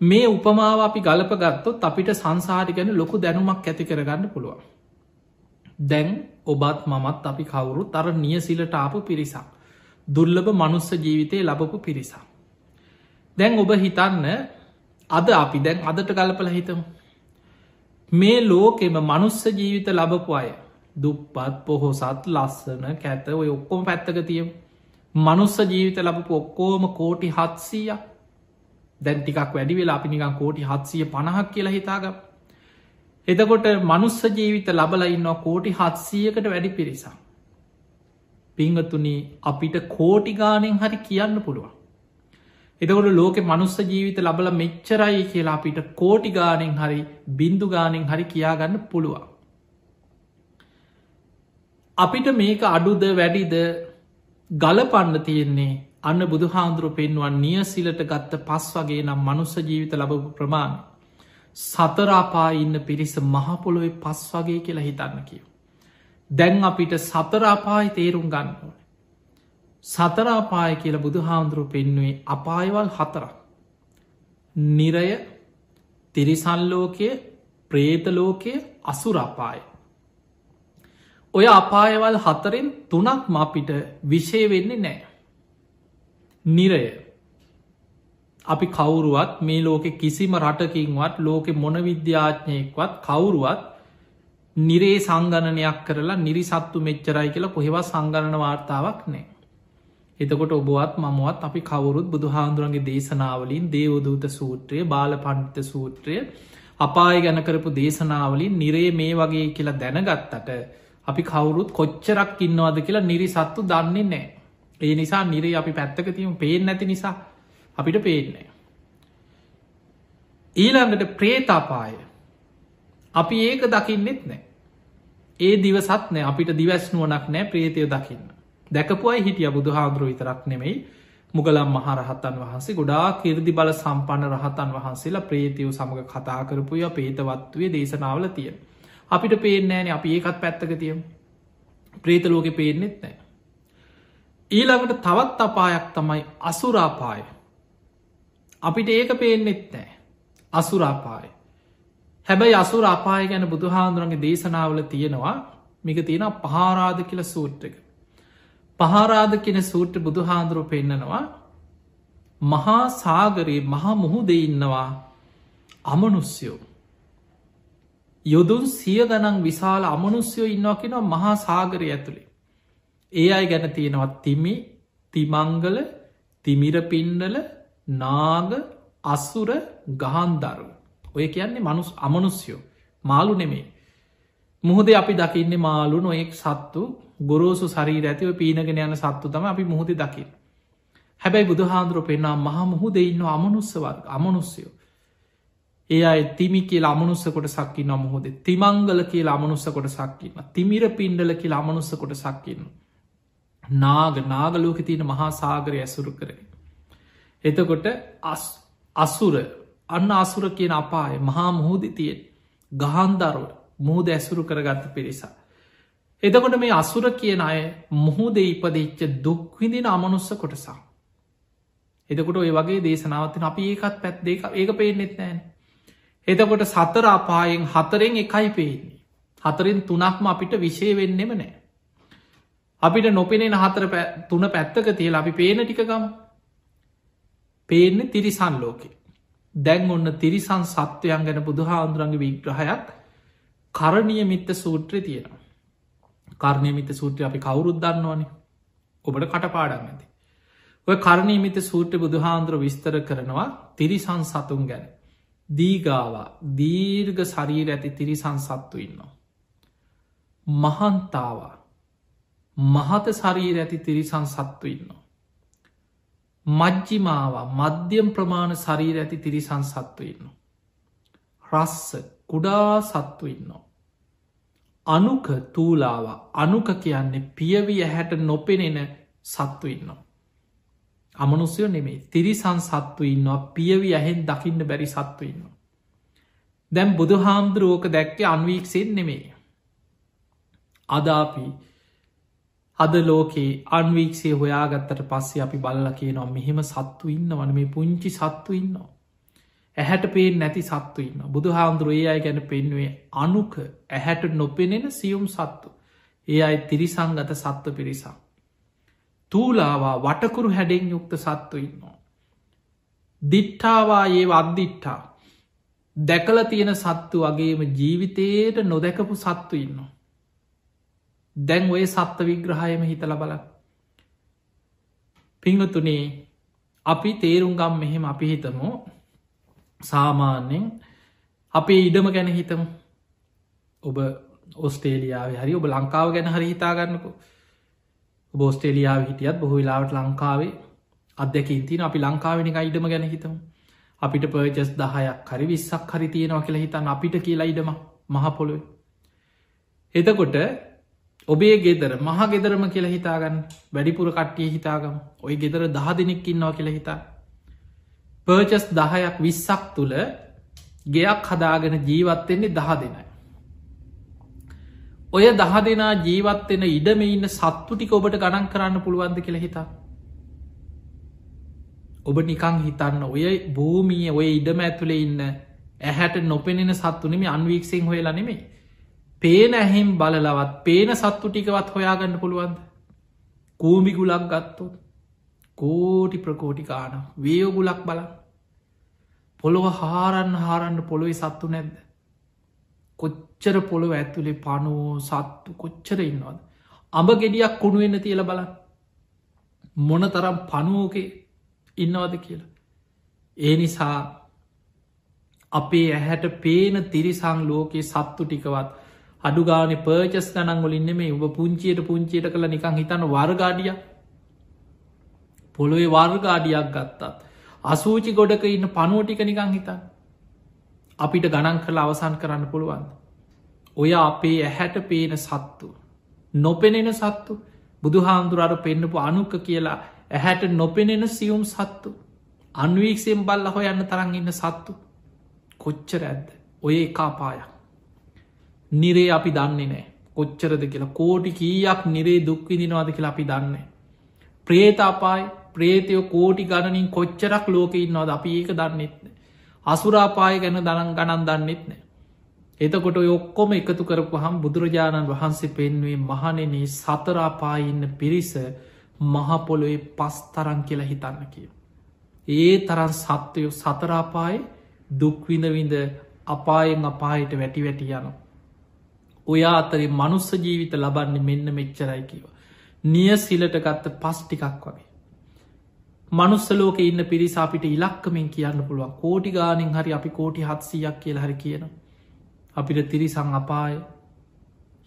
මේ උපමාව අපි ගලප ගත්තොත් අපිට සංසාරි ගැන ලොකු දැනුමක් ඇති කරගන්න පුළුවන්. දැන් ඔබත් මමත් අපි කවුරු තර නියසිලට ආපු පිරිසක්. දුර්ලභ මනුස්ස ජීවිතය ලබපු පිරිසක්. දැන් ඔබ හිතන්න අද අපි දැන් අදට කලපල හිතමු. මේ ලෝකෙම මනුස්ස ජීවිත ලබපු අය දුප්පත් පොහොසත් ලස්සන කැත ඔය ඔක්කොම පැත්තක තියම්. මනුස්ස ජීවිත ලබපු ඔක්කෝම කෝටි හත්සීය දැන් ටිකක් වැඩි වෙලා අපි නිකන් කෝටි හත්සිය පණහක් කියලා හිතාගම්. එතකොට මනුස්ස ජීවිත ලබල ඉන්නවා කෝටි හත්සීයකට වැඩි පිරිසා පිංගතුනි අපිට කෝටිගානෙන් හරි කියන්න පුළුවන් එතකොට ලෝක මනුස්ස ජීවිත ලබල මෙච්චරයි කියලා අපිට කෝටි ගානෙන් හරි බින්දු ගානෙන් හරි කියාගන්න පුළුවන්. අපිට මේක අඩුද වැඩිද ගලපන්න තියෙන්නේ අන්න බුදු හාන්දුරුව පෙන්වන් නියසිලට ගත්ත පස් වගේ නම් මනුස්ස ජීවිත ලබපු ප්‍රමාණ. සතරාපා ඉන්න පිරිස මහපොළොවේ පස් වගේ කියලා හිතන්න කියව. දැන් අපිට සතරාපායි තේරුම් ගන්නවන. සතරාපාය කියල බුදු හාමුදුරුව පෙන්නුවේ අපායවල් හතරක්. නිරය තිරිසල්ලෝකය ප්‍රේතලෝකය අසුරාපාය. ඔය අපායවල් හතරෙන් තුනක් මපිට විෂය වෙන්නේ නෑ. නිරය අපි කවුරුවත් මේ ලෝකෙ කිසිම රටකින්වත් ලෝකෙ මොන විද්‍යාඥයෙක්වත් කවුරුවත් නිරේ සංගණනයක් කරලා නිරිසත්තු මෙච්චරයි කියලා කොහෙවත් සංගණන වාර්තාවක් නෑ. එතකොට ඔබවත් මමවත් අපි කවුරුත් බුදු හාන්දුරන්ගේ දේශනාවලින් දේවදූත සූත්‍රය බාල පණ්ඩිත සූත්‍රය අපාය ගැන කරපු දේශනාවලින් නිරේ මේ වගේ කියලා දැනගත්තට අපි කවුරුත් කොච්චරක් ඉන්නවද කියලා නිරි සත්තු දන්නේ නෑ. ඒ නිසා නිරේ අපි පැත්තක තියම පේෙන් නැති නිසා අපිට පේන්නේ. ඊළඟට ප්‍රේතාපාය අපි ඒක දකින්නෙත් නෑ. ඒ දිවසත් නෑ අපිට දිවස්නුවනක් නෑ ප්‍රේතය දකින්න. දැකපුයි හිටිය බුදු හාදුරුව විතරක් නෙමෙයි මුගලම් මහරහතන් වහන්සේ ගොඩා කිරදි බල සම්පන්න රහතන් වහන්සේලා ප්‍රේතියව සමඟ කතා කරපුය පේතවත්වය දේශනාවල තිය. අපිට පේනෑන අපි ඒකත් පැත්තක තියම් ප්‍රේතලෝක පේනෙත් නෑ. ඊළඟට තවත් අපායක් තමයි අසුරාපාය. අපිට ඒක පේනෙත් නෑ. අසුරාපාය. හැබැයි අසුර අපාය ගැන බුදුහාන්දුරන්ගේ දේශනාවල තියෙනවා මික තියෙන පහාරාධ කියල සූට්‍රක. පහරාද කෙන සූට්‍ර බුදු හාන්දුරුව පෙන්නනවා මහා සාගරයේ මහා මුහුදෙ ඉන්නවා අමනුස්යෝ යොදුන් සිය ගනන් විශාල අමනුස්යෝ ඉන්නවා කෙනවා මහා සාගරය ඇතුළේ ඒ අයි ගැන තියෙනවත් තිමි තිමංගල තිමිර පින්ඩල නාග අස්සුර ගහන්දරු. ඔය කියන්නේ මනුස් අමනුස්යෝ මාලු නෙමේ මුහදේ අපි දකින්න මාලු නොයෙක් සත්තු ගොරෝසු සරී ඇතිව පීනගෙන යන සත්තු තම අපි මුහද දකින්න. හැබැයි බුදුහාන්දුර පෙන්නා මහ මුහුද ඉන්න අමනුස්ස වර්ග අමනුස්යෝ ඒ අයි තිමි කියල අමනුස්ස කොට සක්කි නොමුහොද තිමංගල කියලා අමනුස්ස කොට සක්කින්න තිමිර පින්ඩල කියලා අමනුස්ස කොට සක්කින්න නාග නාගලෝක තියෙන මහා සාගරය ඇසුරු කරේ එතකොට අස්සුර අන්න අසුර කියන අපාය මහා මුහුද තියෙන් ගහන්දරුව මුහද ඇසුරු කරගත්ත පිරිසා. එතකොට මේ අසුර කියන අය මුහුද ඉපදච්ච දුක්විදින අමනුස්ස කොටසා එතකොට ඔය වගේ දේශනාවතින අපි ඒකත් පැත් දෙක ඒක පේනෙත් නෑන. එතකොට සතර අපායෙන් හතරෙන් එකයි පේන්නේ. හතරින් තුනක්ම අපිට විශය වෙන්නෙම නෑ. අපිට නොපෙනෙන හතර තුන පැත්තක තියල අපි පේන ටිකගම පේන්න තිරිසන් ලෝකෙ. දැන් ඔන්න තිරිසන් සත්වයන් ගැන බුදුහාන්දුරන්ගේ විග්‍රහයක් කරණය මිත්ත සූත්‍රය තියෙනවා. කරණය මිත සූත්‍රය අපි කවුරුත් දන්නවනේ ඔබට කටපාඩන් ඇති. ඔය කරණීමිත සූට්‍ර බුදුහාන්දුර විස්තර කරනවා තිරිසන් සතුන් ගැන. දීගාවා දීර්ග ශරීර ඇති තිරිසන් සත්තු ඉන්නවා. මහන්තාවා මහත ශරීර ඇති තිරිසන් සත්තු ඉන්නවා. මජ්ජිමාවා මධ්‍යම් ප්‍රමාණ ශරීර ඇති තිරිසන් සත්තු ඉන්නවා. රස්ස කුඩා සත්තු ඉන්නවා. අනුක තූලාව අනුක කියන්නේ පියවි ඇහැට නොපෙනෙන සත්තු ඉන්නවා. අමනුස්යෝ නෙමේ තිරිසන් සත්තු ඉන්නවා පියවි ඇහෙන් දකින්න බැරි සත්තු ඉන්නවා. දැම් බුදු හාමුදුරුවෝක දැක්කේ අන්වීක්සෙන් නෙමේ. අදාපි අද ලෝකේ අන්වීක්සේ හොයාගත්තට පස්සේ අපි බල්ල කියනවා මෙහෙම සත්තු ඉන්න වන මේ පුංචි සත්තු ඉන්නවා. ඇහැට පේෙන් නැති සත්තු ඉන්න බුදු හාමුදුරුව ඒ අයි ගැන පෙන්වේ අනුක ඇහැට නොපෙනෙන සියුම් සත්තු ඒ අයි තිරිසංගත සත්ව පිරිසක්. තූලාවා වටකුරු හැඩෙන් යුක්ත සත්තු ඉන්නවා. දිට්ඨාවා ඒ අද්දිට්ටා දැකල තියෙන සත්තු වගේම ජීවිතයට නොදැකපු සත්තු ඉන්නවා. දැන් ඔය සත්ව විග්‍රහයම හිතල බල. පිංහතුනේ අපි තේරුම්ගම් මෙහෙම අපි හිතමු. සාමාන්‍යෙන් අපේ ඉඩම ගැන හිතමු. ඔබ ඔස්ටේලියාව හරි ඔබ ලංකාව ගැන හරි හිතාගන්නකු බෝස්ටේලියාව හිටියත් බොහෝ වෙලාවට ලංකාවේ අදැකින් තින අපි ලංකාවෙනි අයිඩම ගැන හිතම. අපිට පර්ජස් දහයක් හරි විස්සක් හරි තියෙනවා කියලා හිතන් අපිට කියලා ඉඩම මහපොළොව එතකොට ඔබේ ගෙදර මහ ගෙදරම කියලා හිතාගන්න වැඩිපුර කට්ටිය හිතාගම ඔය ගෙදර දහ දෙනෙක් ඉන්නවා කියලා හිතා පර්ජස් දහයක් විස්සක් තුළ ගෙයක් හදාගෙන ජීවත්වෙන්නේ දහ දෙනයි ඔය දහ දෙනා ජීවත්වෙන ඉඩම ඉන්න සත්තු ටික ඔබට ගණන් කරන්න පුළුවන්ද කියල හිතා. ඔබ නිකං හිතන්න ඔය භූමිය ඔය ඉඩම ඇතුළේ ඉන්න ඇහැට නොපෙනෙන සත්තුනෙම අන්වීක්සිෙන් හොයලා නෙමේ. පේන ඇහෙම් බලලවත් පේන සත්තු ටිකවත් හොයාගන්න පුළුවන්ද. කූමි ගුලක් ගත්තොත් කෝටි ප්‍රකෝටිකාන වේයෝගුලක් බල පොළොව හාරන්න හාරන්න පොළොවෙ සත්තු නැද්ද. කොච්චර පොළොව ඇතුළේ පනුවෝ සත්තු කොච්චර ඉන්නවද. අඹ ගෙඩියක් කුණුවෙන්න තියල බල මොන තරම් පනුවෝකේ ඉන්නවද කියලා. ඒ නිසා අපේ ඇහැට පේන තිරිසං ලෝකයේ සත්තු ටිකවත් අඩුගාන පර්චස් ගනන්ගොලින්න මේ ඔබ පුංචියට පුංචියට කළ නිකං හිතන්න වර්ගාඩිය පොළොවේ වර්ගාඩියක් ගත්තත්. අසූචි ගොඩක ඉන්න පනුවටික නිකං හිතන්න අපිට ගණන් කළ අවසන් කරන්න පුළුවන්. ඔය අපේ ඇහැට පේන සත්තු. නොපෙනෙන සත්තු බුදුහාමුදුරට පෙන්න්නපු අනුක කියලා ඇහැට නොපෙනෙන සියුම් සත්තු. අන්වීක්ෂයෙන් බල්ල හොයන්න තරන් ඉන්න සත්තු. කොච්චර ඇද්ද. ඔය එකාපායක්. නිරේ අපි දන්නේ නෑ කොච්චරද කියලා කෝටි කීයක් නිරේ දුක්විදිනවාද කියලා අපි දන්නේ. ප්‍රේතාපායි ප්‍රේතයෝ කෝටි ගණනින් කොච්චරක් ලෝක ඉන්නවාද අපි ඒක දන්නෙත්න. අසුරාපාය ගැන දනන් ගණන් දන්නෙත් නෑ. එතකොට ඔක්කොම එකතු කරපු හම් බුදුරජාණන් වහන්සේ පෙන්වේ මහනෙනේ සතරාපාඉන්න පිරිස මහපොළොවේ පස් තරන් කියලා හිතන්න කිය. ඒ තරන් සත්වයෝ සතරාපායි දුක්විඳවිඳ අපායෙන් අපායට වැටි වැටි යන. ඔයා අතරේ මනුස්ස ජීවිත ලබන්නේ මෙන්න මෙච්චරයි කිව. නිය සිලට ගත්ත පස් ටිකක් වගේ. මනුස්සලෝක ඉන්න පිරිස අපිට ඉලක්කමින් කියන්න පුළුවන්. කෝටි ගානින් හරි අපි කෝටි හත්සියක් කියල හරි කියන අපිට තිරිසං අපාය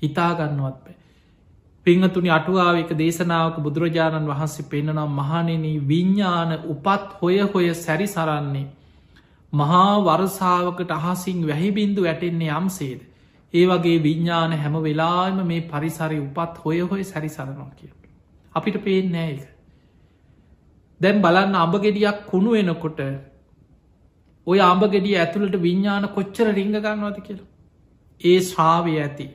හිතාගන්නවත් පෑ පිංහතුනි අටුවාවක දේශනාවක බුදුරජාණන් වහන්සේ පෙන්න්නනම් මහනෙන විඤ්ඥාන උපත් හොය හොය සැරි සරන්නේ මහා වරසාාවකට අහසින් වැහිබින්දු වැටෙන්නේ යම්සේද? ඒ වගේ විඤ්ඥාන හැම වෙලාම මේ පරිසරි උපත් හොය හොය සැරි සරනවා කිය අපිට පේෙන්නෑ එක දැම් බලන්න අඹ ගෙඩියක් කුණු වෙනකොට ඔය අඹ ගෙඩිය ඇතුළට විඤ්ඥාන කොච්චර රිංග ගන්නවද කියලා? ඒ ශ්‍රාවය ඇති.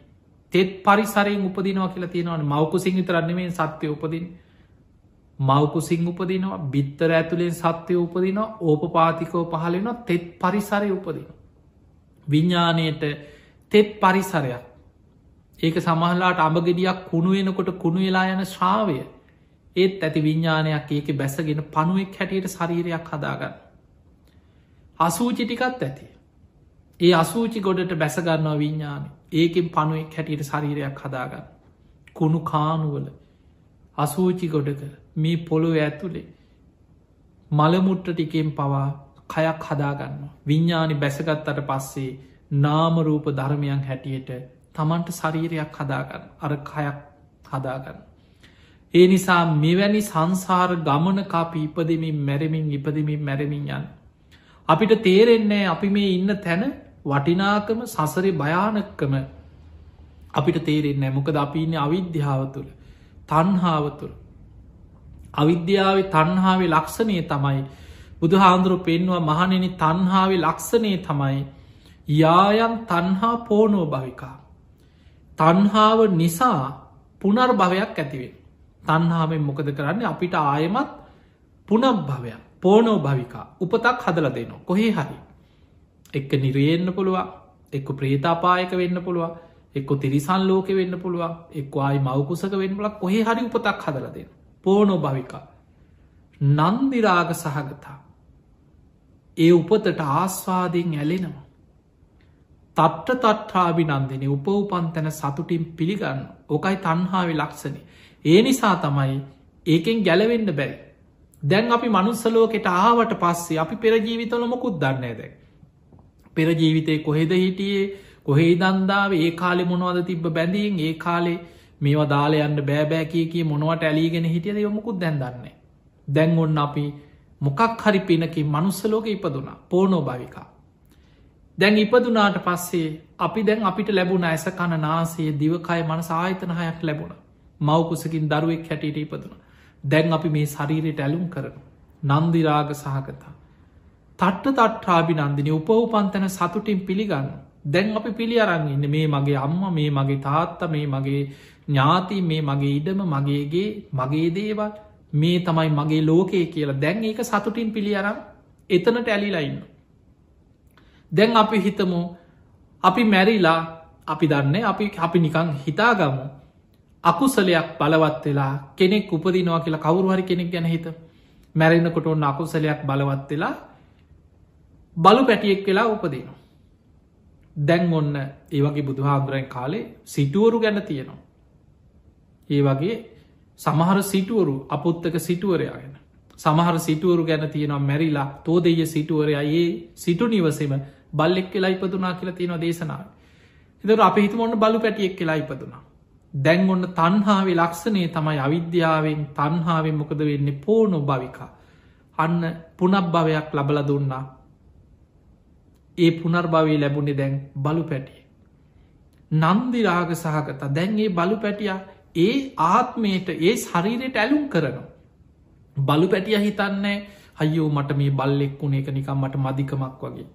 තෙත් පරිසරයෙන් උපදිනවා කියලා තියෙනවන. මවකුසිං විතරන්නමේ සත්‍යය උපදින් මවකුසිං උපදිනවා බිත්තර ඇතුළෙන් සත්‍යය උපදිනවා ඕපපාතිකෝ පහලෙන තෙත් පරිසරය උපදින. විඤ්ඥානයට තෙත් පරිසරයක් ඒක සමහලාට අඹගෙඩියක් කුණු වෙනකොට කුණු වෙලා යන ශ්‍රාවය ඒත් ඇති විඤ්ඥානයක් ඒක බැසගෙන පනුවෙක් හැටියට ශරීරයක් හදාගන්න. අසූචි ටිකත් ඇති. ඒ අසූචි ගොඩට බැසගන්නවා විඤ්ඥානය ඒකෙන් පනුවෙක් හැටියට ශරීරයක් හදාගන්න. කුණු කානුවල අසූචි ගොඩක මේ පොළොව ඇතුළේ මළමුට්ට ටිකෙන් පවා කයක් හදාගන්න. විඤ්ඥානි බැසගත්තට පස්සේ නාමරූප ධර්මයන් හැටියට තමන්ට ශරීරයක් හදාගන්න අර කයක් හදාගන්න. ඒ නිසා මෙවැනි සංසාර ගමන කාපි ඉපදමින් මැරමින් ඉපදමින් මැරමින් යන්න. අපිට තේරෙන්නේ අපි මේ ඉන්න තැන වටිනාකම සසරි භයානක්කම අපිට තේරෙන්නේ මොකද අපි ඉන්න අවිද්‍යාව තුළ තන්හාව තුළ අවිද්‍යාව තන්හාාවේ ලක්ෂණය තමයි බුදු හාන්දුරු පෙන්වා මහනෙන තන්හාාවේ ලක්ෂණය තමයි යායන් තන්හා පෝනෝ භවිකා. තන්හාාව නිසා පුනර් භවයක් ඇතිවේ තන්හාාවෙන් මොකද කරන්නේ? අපිට ආයමත් පුනක් භවයක් පෝනෝ භවිකා. උපතක් හදල දෙනවා. කොහේ හරි. එක්ක නිරයෙන්න්න පුළුවන් එක්ක ප්‍රේතාපායක වෙන්න පුළුවන් එක්ක තිරිසන් ලෝක වෙන්න පුළුවන් එක් අයි මවකුසක වෙන්බලක් කොහේ හරි උපතක් හදලද පෝනෝ භවිකා. නන්දිරාග සහගතා. ඒ උපතට ආස්වාදයෙන් ඇලෙනවා. තට්ට තට්ටාබි නන්දන. උපවපන් තැන සතුටින් පිළිගන්න. ඕකයි තන්හාාව ලක්ෂණය ඒ නිසා තමයි ඒකෙන් ගැලවෙන්න බැරි. දැන් අපි මනුස්සලෝකට ආවට පස්සේ අපි පෙරජීවිතල මොකුත් දන්නේ දැ පෙර ජීවිතය කොහෙද හිටියේ? කොහේ දන්දාව ඒ කාලෙ මොනවද තිබ බැඳීන් ඒ කාලේ මේවා දාලයන්න බෑබෑකී කිය මොනවට ඇලීගෙන හිටියද යොමකුත් දැන්දන්නේ. දැන් ඔන්න අපි මොකක් හරි පිනකින් මනුස්සලෝක ඉපදුනා. පෝනෝ භවිකා. දැන් ඉපදුනාට පස්සේ අපි දැන් අපිට ලැබුණ ඇස කණ නාසේ දිවකය මනස ආයතන හයක් ලැබුණ මවකුසකින් දරුවෙක් හැටියට ඉපදුන. දැන් අපි මේ ශරීරයට ඇලුම් කරන නන්දිරාග සහකතා. තට්ට තට්ටාබි නන්දිනි උපවපන්තන සතුටින් පිළිගන්න දැන් අපි පිළි අරන්ඉන්න මේ මගේ අම්ම මේ මගේ තාත්ත මේ මගේ ඥාති මේ මගේ ඉඩම මගේගේ මගේ දේවල් මේ තමයි මගේ ලෝකයේ කියලා දැන් ඒක සතුටින් පිළි අරම් එතනට ඇලිලයින්න. දැන් අපි හිතමු අපි මැරිලා අපි දන්නේ අපි අපි නිකං හිතාගමු අකුසලයක් බලවත් වෙලා කෙනෙක් උපදිනවා කියලා කවුරුහරි කෙනෙක් ගැන හිත මැරෙන්න්නකොට ඔන්න අකුසලයක් බලවත් වෙලා බලු පැටියෙක් වෙලා උපදිනවා. දැන් ඔන්න ඒවගේ බුදුහාන්දුරන් කාලේ සිටුවරු ගැන තියෙනවා. ඒ වගේ සමහර සිටුවරු අපොත්තක සිටුවරයාගෙන. සමහර සිටුවරු ගැන තියෙනවා මැරිලා තෝ දෙය සිටුවරයා ඒ සිටු නිවසම බල්ලෙක් කියලා ඉපදුනා කියලා තියෙනවා දේශනාව. එතර අප හිතු ඔන්න බලු පැටියෙක් කියලා ඉපදුනා. දැන් ඔන්න තන්හාාවේ ලක්ෂණය තමයි අවිද්‍යාවෙන් තන්හාාවෙන් මොකද වෙන්නේ පෝනො භවිකා. අන්න පුනක් භවයක් ලබල දුන්නා ඒ පුනර්භවී ලැබුණේ දැන් බලු පැටිය. නන්දිරාග සහගත දැන්ගේ බලු පැටිය ඒ ආත්මයට ඒ ශරීරයට ඇලුම් කරනවා. බලු පැටිය හිතන්නේ අයෝ මට මේ බල්ලෙක් වුණ එක නිකම් මට මධිකමක් වගේ.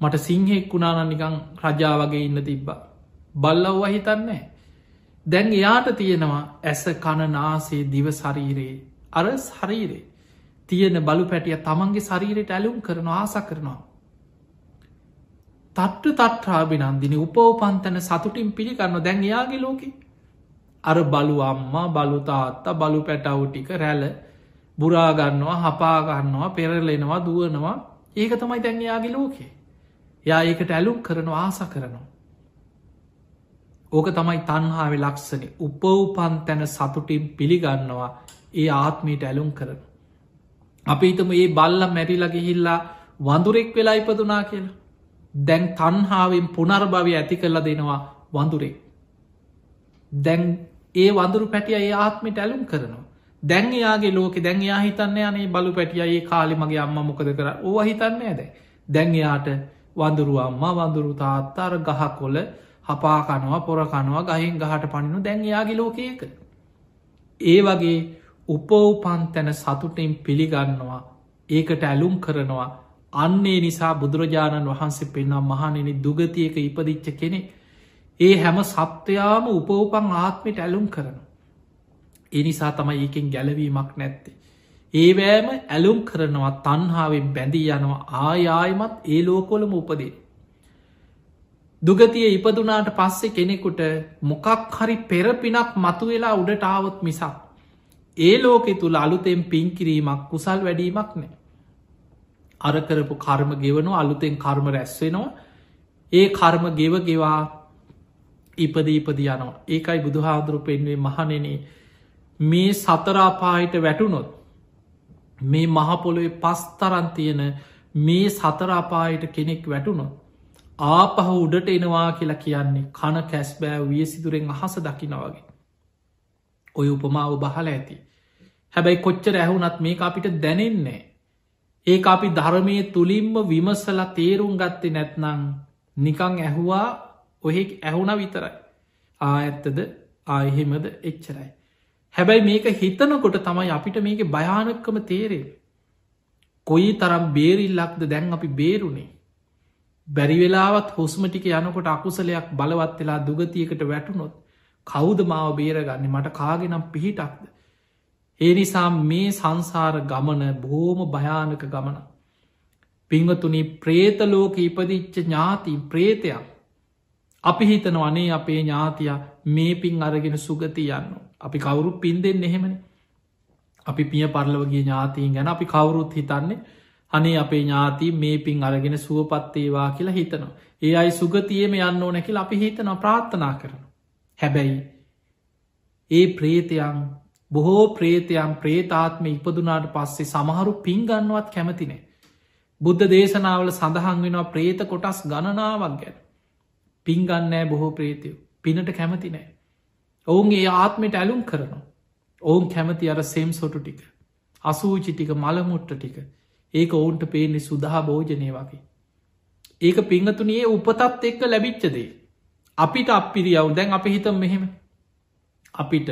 මට සිංහෙක් වුණාන නිකං රජා වගේ ඉන්න තිබ්බා. බල්ලව්ව හිතන්නේ. දැන් එයාට තියෙනවා ඇස කණනාසේ දිව ශරීරයේ අර ශරීරේ තියෙන බලු පැටිය තමන්ගේ ශරීරයට ඇලුම් කරන ආස කරනවා. තට්ට තට්ටාබිනන්දින උපෝපන්තන සතුටින් පිළිගන්න දැන් එයාගේ ලෝකෙ අර බලු අම්මා බලුතාත්තා බලු පැටවු ටික රැල බුරාගන්නවා හපාගන්නවා පෙරලෙනවා දුවනවා ඒක තමයි දැන් එයාගේ ලෝකේ යා ඒකට ඇලුම් කරනවා ආස කරනවා ඕක තමයි තන්හාාව ලක්ෂණ උපවපන් තැන සතුටින් පිළිගන්නවා ඒ ආත්මීට ඇලුම් කරන අපිතම ඒ බල්ල මැරිලගේ හිල්ලා වඳුරෙක් වෙලා ඉපදුනා කියලා. දැන් තන්හාාවෙන් පුනර්භවය ඇති කරලා දෙනවා වඳුරෙක්. දැන් ඒ වඳුරු පැටිය ඒ ආත්මට ඇලුම් කරනවා. දැන් එයාගේ ලෝක දැන් එයා හිතන්න යනේ බලු පැටිය ඒ කාලි මගේ අම්ම මොකද කර ඕ හිතන්න ඇද. දැන් එයාට වඳුරු අම්මා වඳුරු තාත්තර ගහ කොල හපා කනවා පොරකනවා ගහින් ගහට පනිනු දැන් එයාගේ ලෝකයක. ඒ වගේ උපෝපන් තැන සතුටෙන් පිළිගන්නවා ඒකට ඇලුම් කරනවා අන්නේ නිසා බුදුරජාණන් වහන්සේ පෙන්නම් මහනෙන දුගතියක ඉපදිච්ච කෙනෙ ඒ හැම සත්වයාම උපෝපන් ආත්මට ඇලුම් කරන. එනිසා තමයි ඒකෙන් ගැලවීමක් නැත්තේ. ඒවෑම ඇලුම් කරනවා තන්හාාවෙන් බැඳී යනවා ආයායමත් ඒ ලෝකොලම උපදේ. දුගතිය ඉපදුනාට පස්සෙ කෙනෙකුට මොකක් හරි පෙරපිනක් මතු වෙලා උඩට ආවොත් මිසක්. ඒ ලෝකෙ තුළ අලුතෙන් පින්කිරීමක් කුසල් වැඩීමක් නෑ. අරකරපු කර්ම ගෙවනු අලුතෙන් කර්ම රැස්වෙනවා ඒ කර්ම ගෙව ගෙවා ඉපද ඉපද යනවා ඒකයි බුදුහාදුරු පෙන්වේ මහනෙනේ මේ සතරාපාහිට වැටුනොත් මේ මහපොළොවේ පස්තරන් තියෙන මේ සතරාපායට කෙනෙක් වැටුනොත් ආපහ උඩට එනවා කියලා කියන්නේ කන කැස්බෑ විය සිදුරෙන් අහස දකිනවගේ ඔය උපමාව බහල ඇති. හැබැයි කොච්චර ඇහුනත් මේ අපිට දැනෙන්නේ ඒ අපි ධර්මය තුළින්ම විමසල තේරුම් ගත්තේ නැත්නං නිකං ඇහුවා ඔහෙ ඇහුණ විතරයි. ආ ඇත්තද? ආයෙහෙමද එච්චරයි. හැබැයි මේක හිතනකොට තමයි අපිට මේක භයානක්කම තේරේ. කොයි තරම් බේරිල්ලක්ද දැන් අපි බේරුණේ. බැරිවෙලාවත් හොස්ම ටික යනකොට අකුසලයක් බලවත් වෙලා දුගතියකට වැටුනොත් කෞද මාව බේරගන්න මට කාගෙනම් පිහිටක්ද. ඒ නිසා මේ සංසාර ගමන බෝම භයානක ගමන. පිංවතුනි ප්‍රේතලෝක ඉපදිච්ච ඥාති ප්‍රේතයක්. අපි හිතන වනේ අපේ ඥාතිය මේ පින් අරගෙන සුගති යන්න. අපි කවුරු පින් දෙන්න එහෙමන. අපි පිය පරලවගේ ඥාතීන් ගැන අපි කවුරුත් හිතන්නේ අනේ අපේ ඥාති මේ පින් අරගෙන සුවපත්තේවා කියලා හිතනවා. ඒ අයි සුගතියම යන්න ඕන කියල අපි හිතන ප්‍රාර්ථනා කරන. හැබැයි ඒ ප්‍රේතයන් බොහෝ ප්‍රේතයන් ප්‍රේතාත්ම ඉපදුනාට පස්සේ සමහරු පින්ගන්නවත් කැමතිනේ. බුද්ධ දේශනාවල සඳහන් වෙනවා ප්‍රේත කොටස් ගණනාවක් ගැන. පින්ගන්නෑ බොහෝ ප්‍රේතයෝ පිනට කැමති නෑ. ඔවුන් ඒ ආත්මට ඇලුම් කරනවා. ඔවුන් කැමති අර සෙම් සොටු ටික. අසූචි ටික මළමුට්ට ටික ඒක ඔවුන්ට පේන්නේ සුදහා භෝජනය වගේ. ඒක පිංහතුනයේ උපතත් එක්ක ලැබිච්චදේ. අපිට අපිරියව් දැන් අපි හිතම් මෙහෙම. අපිට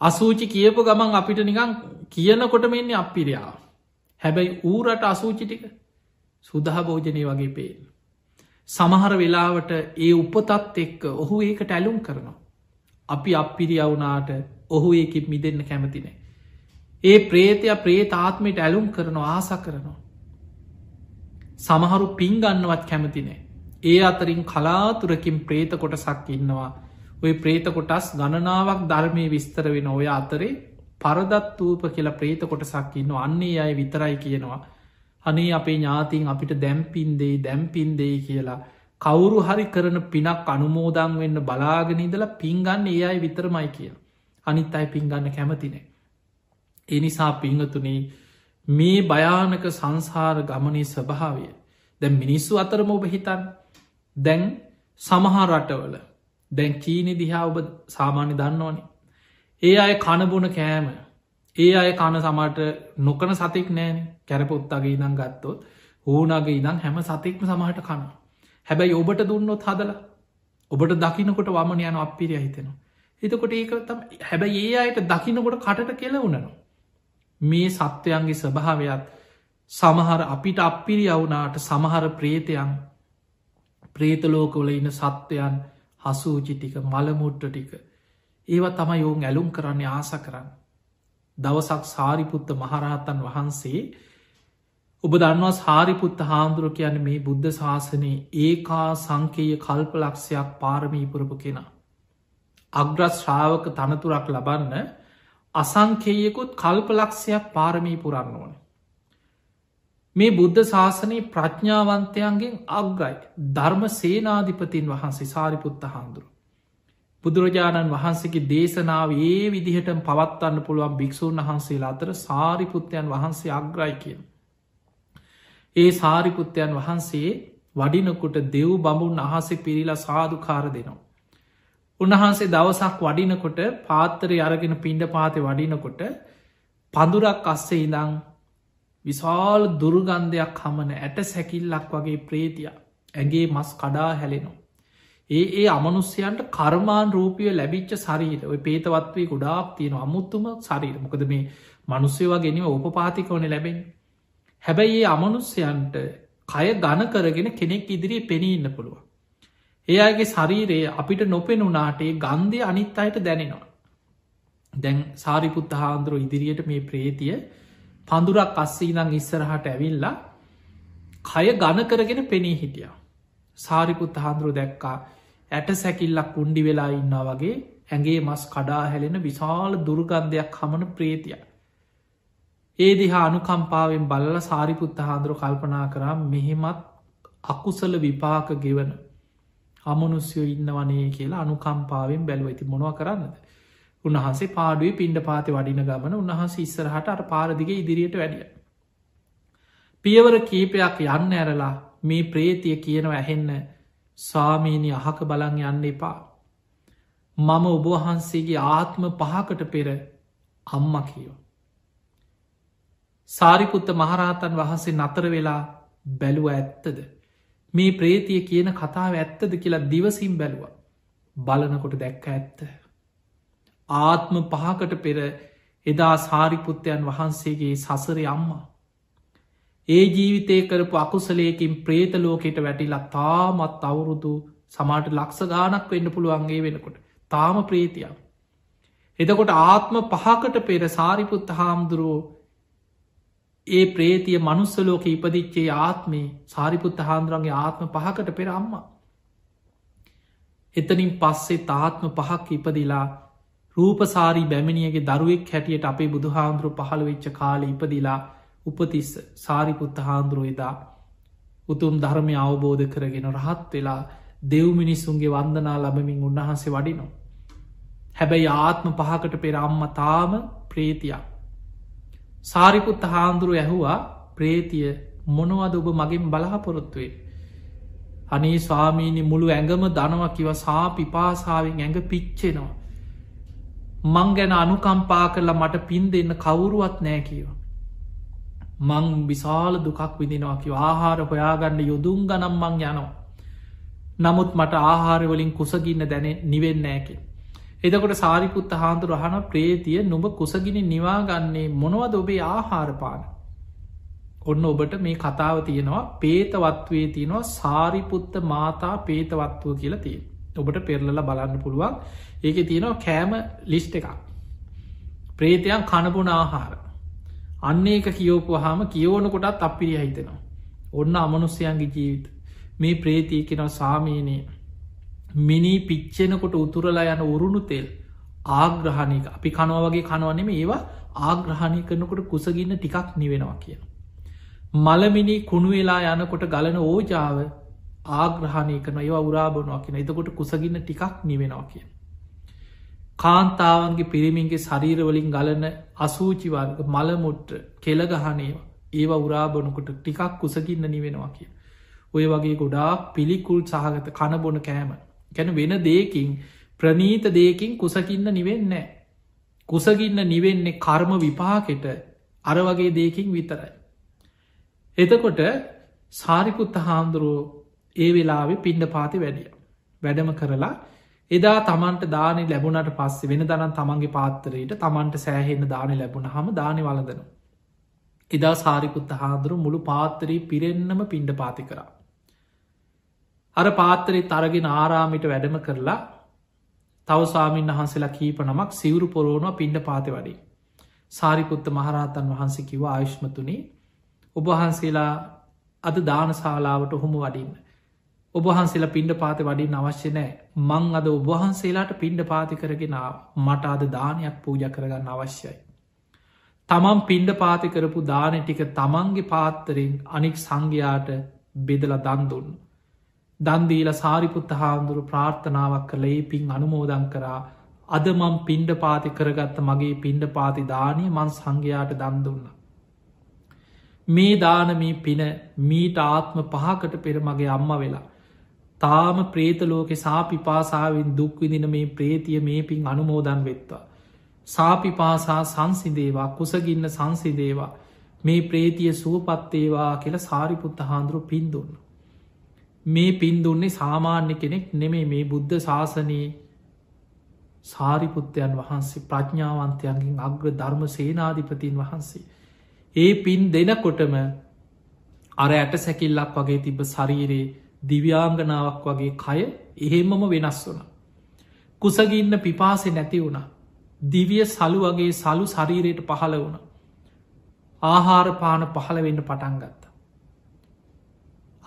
අසූචි කියපු ගමන් අපිට නිකං කියනකොට මෙන්නේ අපිරියාව. හැබැයි ඌරට අසූචි ටික සුදහ භෝජනය වගේ පේන. සමහර වෙලාවට ඒ උපතත් එක්ක ඔහු ඒකට ඇලුම් කරනවා. අපි අපිරියවුනාට ඔහු ඒකිත් මිදන්න කැමතිනේ. ඒ ප්‍රේතය ප්‍රේතාත්මයට ඇලුම් කරනවා ආස කරනවා. සමහරු පින්ගන්නවත් කැමතිනේ. ඒ අතරින් කලාතුරකින් ප්‍රේත කොටසක් ඉන්නවා ඔය ප්‍රේත කොටස් ගණනාවක් ධර්මය විස්තර වෙන ඔය අතරේ පරදත්වූප කියලා ප්‍රේත කොටසක් ඉන්න අන්නේ අය විතරයි කියනවා. අනේ අපේ ඥාතින් අපිට දැම්පින්දේ දැම්පින්දේ කියලා කවුරු හරි කරන පිනක් අනුමෝදං වෙන්න බලාගෙනනිදලා පින්ගන්න ඒ අයි විතරමයි කිය. අනිත් අයි පින්ගන්න කැමතිනේ. එනිසා පිංහතුනේ මේ භයානක සංසාර ගමනේ ස්වභාවය දැ මිනිස්සු අතරම ඔබ හිතන් දැන් සමහා රටවල දැන් චීනි දිහා ඔබ සාමාන්‍ය දන්නවනේ. ඒ අය කණබුණ කෑම ඒ අය කණ සමට නොකන සතෙක් නෑන කැරපොත්තගේ ඉදං ගත්තොත් ඕනගේ ඉදං හැම සතෙක්ම සමහට කන. හැබැයි ඔබට දුන්නොත් හදල ඔබට දකිනකොට වමන යන අපිරිය හිතෙනවා. එතකොට ඒක තම හැබැයි ඒ අයට දකිනකොට කටට කෙල වුණනවා. මේ සත්වයන්ගේ ස්වභාවයක් සමහර අපිට අපිරි අවුනාට සමහර ප්‍රේතයන් ප්‍රේතලෝකවල ඉන්න සත්වයන් හසූචි ටික මළමුට්ට ටික ඒවා තම යෝන් ඇලුම් කරන්න ආස කරන්න. දවසක් සාරිපුත්ත මහරහතන් වහන්සේ ඔබ දන්නවා සාරිපුත්ත හාමුදුරුව කියන මේ බුද්ධ ශාසනයේ ඒකා සංකේය කල්පලක්ෂයක් පාරමීපුරපු කෙනා. අග්‍රස් ශ්‍රාවක තනතුරක් ලබන්න අසංකේයකුත් කල්පලක්ෂයක් පාරමී පුරන්න ඕන. මේ බුද්ධ ශාසනයේ ප්‍රඥාවන්තයන්ගෙන් අග්‍රයි ධර්ම සේනාධිපතින් වහන්සේ සාරිපුත්ත හාන්දුරු. බුදුරජාණන් වහන්සේගේ දේශනාව ඒ විදිහට පවත්වන්න පුළුවන් භික්‍ෂූන් වහන්සේලා අතර සාරිපුත්තයන් වහන්සේ අග්‍රයි කියන. ඒ සාරිපුත්තයන් වහන්සේ වඩිනකොට දෙව් බඹුන් අහස පිරිලා සාධකාර දෙනවා. උන්වහන්සේ දවසක් වඩිනකොට පාත්තරය අරගෙන පිණ්ඩ පාති වඩිනකොට පඳුරක් අස්සේ ඉදං විශාල් දුර්ගන්ධයක් හමන ඇට සැකිල්ලක් වගේ ප්‍රේතිය ඇගේ මස් කඩා හැලෙනවා. ඒ ඒ අමනුස්්‍යයන්ට කර්මාන් රූපිය ලැබිච්ච සරීට ඔය පේතවත්වේ ගොඩාක් තියෙන අමුත්තුම සරීර මොකද මේ මනුස්සයවා ගැනීම ඕපපාතිකවන ලැබෙන් හැබැයි ඒ අමනුස්්‍යයන්ට කය ගණ කරගෙන කෙනෙක් ඉදිරියේ පෙනී ඉන්න පුළුව එයාගේ ශරීරයේ අපිට නොපෙනුනාටේ ගන්ධය අනිත් අයට දැනෙනවා. දැන් සාරිපුත්ත හාන්දුරුව ඉදිරියට මේ ප්‍රේතිය පඳුරක් අස්සී නං ඉස්සරහට ඇවිල්ලා කය ගණ කරගෙන පෙනී හිටිය. සාරිපුත් හාන්දුරුව දැක්කා ඇට සැකිල්ලක් උන්ඩි වෙලා ඉන්නා වගේ ඇගේ මස් කඩා හැලෙන විශාල දුර්ගන්ධයක් හමන ප්‍රේතිය. ඒ දිහා අනුකම්පාවෙන් බල්ල සාරිපුත්ත හාන්දුරු කල්පනා කරා මෙහෙමත් අකුසල විපාක ගෙවන අමනුස්යෝ ඉන්න වනේ කියලා අනුකම්පාවෙන් බැලුව ඇති මොනව කරන්නද. උන්වහන්සේ පාඩුවේ පින්ඩ පාති වඩින ගමන උන්වහන්සේ ඉස්සරහට අට පාරදිග ඉදිරියට වැඩිය. පියවර කීපයක් යන්න ඇරලා මේ ප්‍රේතිය කියනව ඇහෙන්න ස්වාමීනි අහක බලන් යන්න එපා. මම ඔබවහන්සේගේ ආත්ම පහකට පෙර අම්ම කියෝ. සාරිපුත්ත මහරහතන් වහන්සේ නතර වෙලා බැලුව ඇත්තද. මේ ප්‍රේතිය කියන කතාව ඇත්තද කියලා දිවසිම් බැලුව. බලනකොට දැක්ක ඇත්ත. ආත්ම පහකට පෙර එදා සාරිපුත්තයන් වහන්සේගේ සසරය අම්මා. ඒ ජීවිතය කරපු අකුසලයකින් ප්‍රේතලෝකෙට වැටිලා තාමත් අවුරුදු සමාට ලක්ෂ ගානක් වෙන්න පුළුවන්ගේ වෙනකොට තාම ප්‍රේතියක්. එතකොට ආත්ම පහකට පෙර සාරිපුත්ත හාමුදුරුවෝ ඒ ප්‍රේතිය මනුස්සලෝක ඉපදිච්චේ ආත්මේ සාරිපුත්ත හාන්දුරන්ගේ ආත්ම පහකට පෙර අම්මා. එතනින් පස්සේ තාත්ම පහක් ඉපදිලා රූපසාරී බැමිණියගේ දරුවෙක් හැටියට අපේ බුදුහාන්දුරු පහළ වෙච්ච කාල ඉපදිලා උපතිස්ස සාරිපුත්ත හාන්දුරුවේදා උතුම් ධර්මය අවබෝධ කරගෙන රහත් වෙලා දෙව් මිනිස්සුන්ගේ වන්දනා ලබමින් උන්වහන්සේ වඩිනෝ. හැබැයි ආත්ම පහකට පෙර අම්ම තාම ප්‍රේතියක්. සාරිපුත්ත හාන්දුරු ඇහුවා ප්‍රේතිය මොනවද ඔබ මගින් බලහපොරොත්තුවේ. අනේ ස්වාමීනි මුළු ඇඟම දනවා කිව සා පිපාසාාවෙන් ඇඟ පිච්චෙනවා. මං ගැන අනුකම්පා කරලා මට පින් දෙන්න කවුරුවත් නෑ කියව. මං විශාල දුකක් විදිනවාකිව ආහාර හොයාගන්න යොදුම් ගනම් මං යනවා. නමුත් මට ආහාරවලින් කුසගින්න දැන නිවෙන්නෑකි. එදකොට සාරිපුත්ත හාන්දුර අහන ප්‍රේතිය නුඹ කුසගිනි නිවාගන්නේ මොනවද ඔබේ ආහාරපාන. ඔන්න ඔබට මේ කතාව තියෙනවා පේතවත්වේ තියෙනවා සාරිපුත්ත මාතා පේතවත්වූ කියලා තිය. ඔබට පෙරලල බලන්න පුළුවන් ඒක තියෙනවා කෑම ලිස්්ට එකක්. ප්‍රේතයන් කණපුන ආහාර. අන්න ඒක කියෝපු හාම කියෝන කොටත් අපිරි හිතෙනවා. ඔන්න අමනුස්්‍යයන්ගේ ජීවිත මේ ප්‍රේතිය කෙනව සාමීනය මිනි පිච්චෙනකොට උතුරලා යන උරුණු තෙල් ආග්‍රහණක අපි කනව වගේ කනවනෙම ඒවා ආග්‍රහණය කරනකොට කුසගින්න ටිකක් නිවෙනවා කියන. මලමිනි කුණු වෙලා යනකොට ගලන ඕජාව ආග්‍රහණය කරන ඒවා උරාබනවා කියෙන එතකොට කුසගින්න ටිකක් නිවෙනවා කියන. කාන්තාවන්ගේ පිරිමින්ගේ ශරීරවලින් ගලන අසූචිවර්ග මළමුට්ට කෙළගහනේවා ඒවා උරාබොනකොට ටිකක් කුසකින්න නිවෙනවා කිය. ඔය වගේ ගොඩා පිළිකුල් සහගත කණබොන කෑම. ගැන වෙන දේකින් ප්‍රනීත දේකින් කුසකින්න නිවෙන්නේ. කුසගින්න නිවෙන්නේ කර්ම විපාකෙට අර වගේ දේකින් විතරයි. එතකොට සාරිකුත්ත හාමුදුරුවෝ ඒ වෙලාවෙ පිණ්ඩ පාති වැඩිය. වැඩම කරලා එදා තමන්ට දානෙ ලැබුණට පස්සේ වෙන දනම් තමන්ගේ පාත්තරයට තමන්ට සෑහෙන්න දානෙ ලැබුණ හම දානෙ වලදන. එදා සාරිකුත්ත හාදුරු මුළු පාත්තරී පිරෙන්න්නම පිණ්ඩ පාති කරා. අර පාත්තරේ තරගෙන ආරාමිට වැඩම කරලා තවසාමීන් වහන්සේලා කීප නමක් සිවරු පොරෝණුව පිණ්ඩ පාති වඩි. සාරිකුත්ත මහරහතන් වහන්සේ කිව ආයුෂ්මතුනේ ඔබහන්සේලා අද දානශාලාවට ඔහොම වඩින්න. ඔබහන්සේලා පින්ඩ පාති වඩින් අවශ්‍ය නෑ මං අද ඔබහන්සේලාට පින්ඩ පාති කරගෙන මට අද දානයක් පූජ කරගන්න අවශ්‍යයි. තමන් පින්ඩ පාති කරපු දාන ටික තමන්ගේ පාත්තරෙන් අනික් සංඝයාට බෙදල දන්දුන්න. දන්දීල සාරිපුත්ත හාමුදුරු ප්‍රාර්ථනාවක් කළ ඒ පින් අනුමෝදන් කරා අද මං පින්ඩ පාති කරගත්ත මගේ පින්ඩ පාති දානය මං සංඝයාට දන් දුන්න. මේ දානමී පින මීට ආත්ම පහකට පෙර මගේ අම්ම වෙලා. තාම ප්‍රේතලෝක සාපිපාසාාවෙන් දුක්විදින මේ ප්‍රේතිය මේ පින් අනුමෝදන් වෙත්වා. සාපිපාසා සංසිදේවා කුසගින්න සංසිදේවා මේ ප්‍රේතිය සුවපත්තේවා කියල සාරිපුත්ත හාන්දුරු පින්දුන්න. මේ පින්දුන්නේ සාමාන්‍ය කෙනෙක් නෙමේ මේ බුද්ධ ශාසනයේ සාරිපුත්තයන් වහන්සේ ප්‍රඥාවන්තයන්ගින් අග්‍ර ධර්ම සේනාධිපතින් වහන්සේ. ඒ පින් දෙනකොටම අර ඇට සැකිල්ලක් වගේ තිබ ශරීරයේ දිව්‍යාංගනාවක් වගේ කය එහෙම්මම වෙනස් වන. කුසගින්න පිපාසෙ නැති වුණ. දිවිය සලු වගේ සලු ශරීරයට පහළ වුණ. ආහාරපාන පහළ වෙන්න පටන්ගත්ත.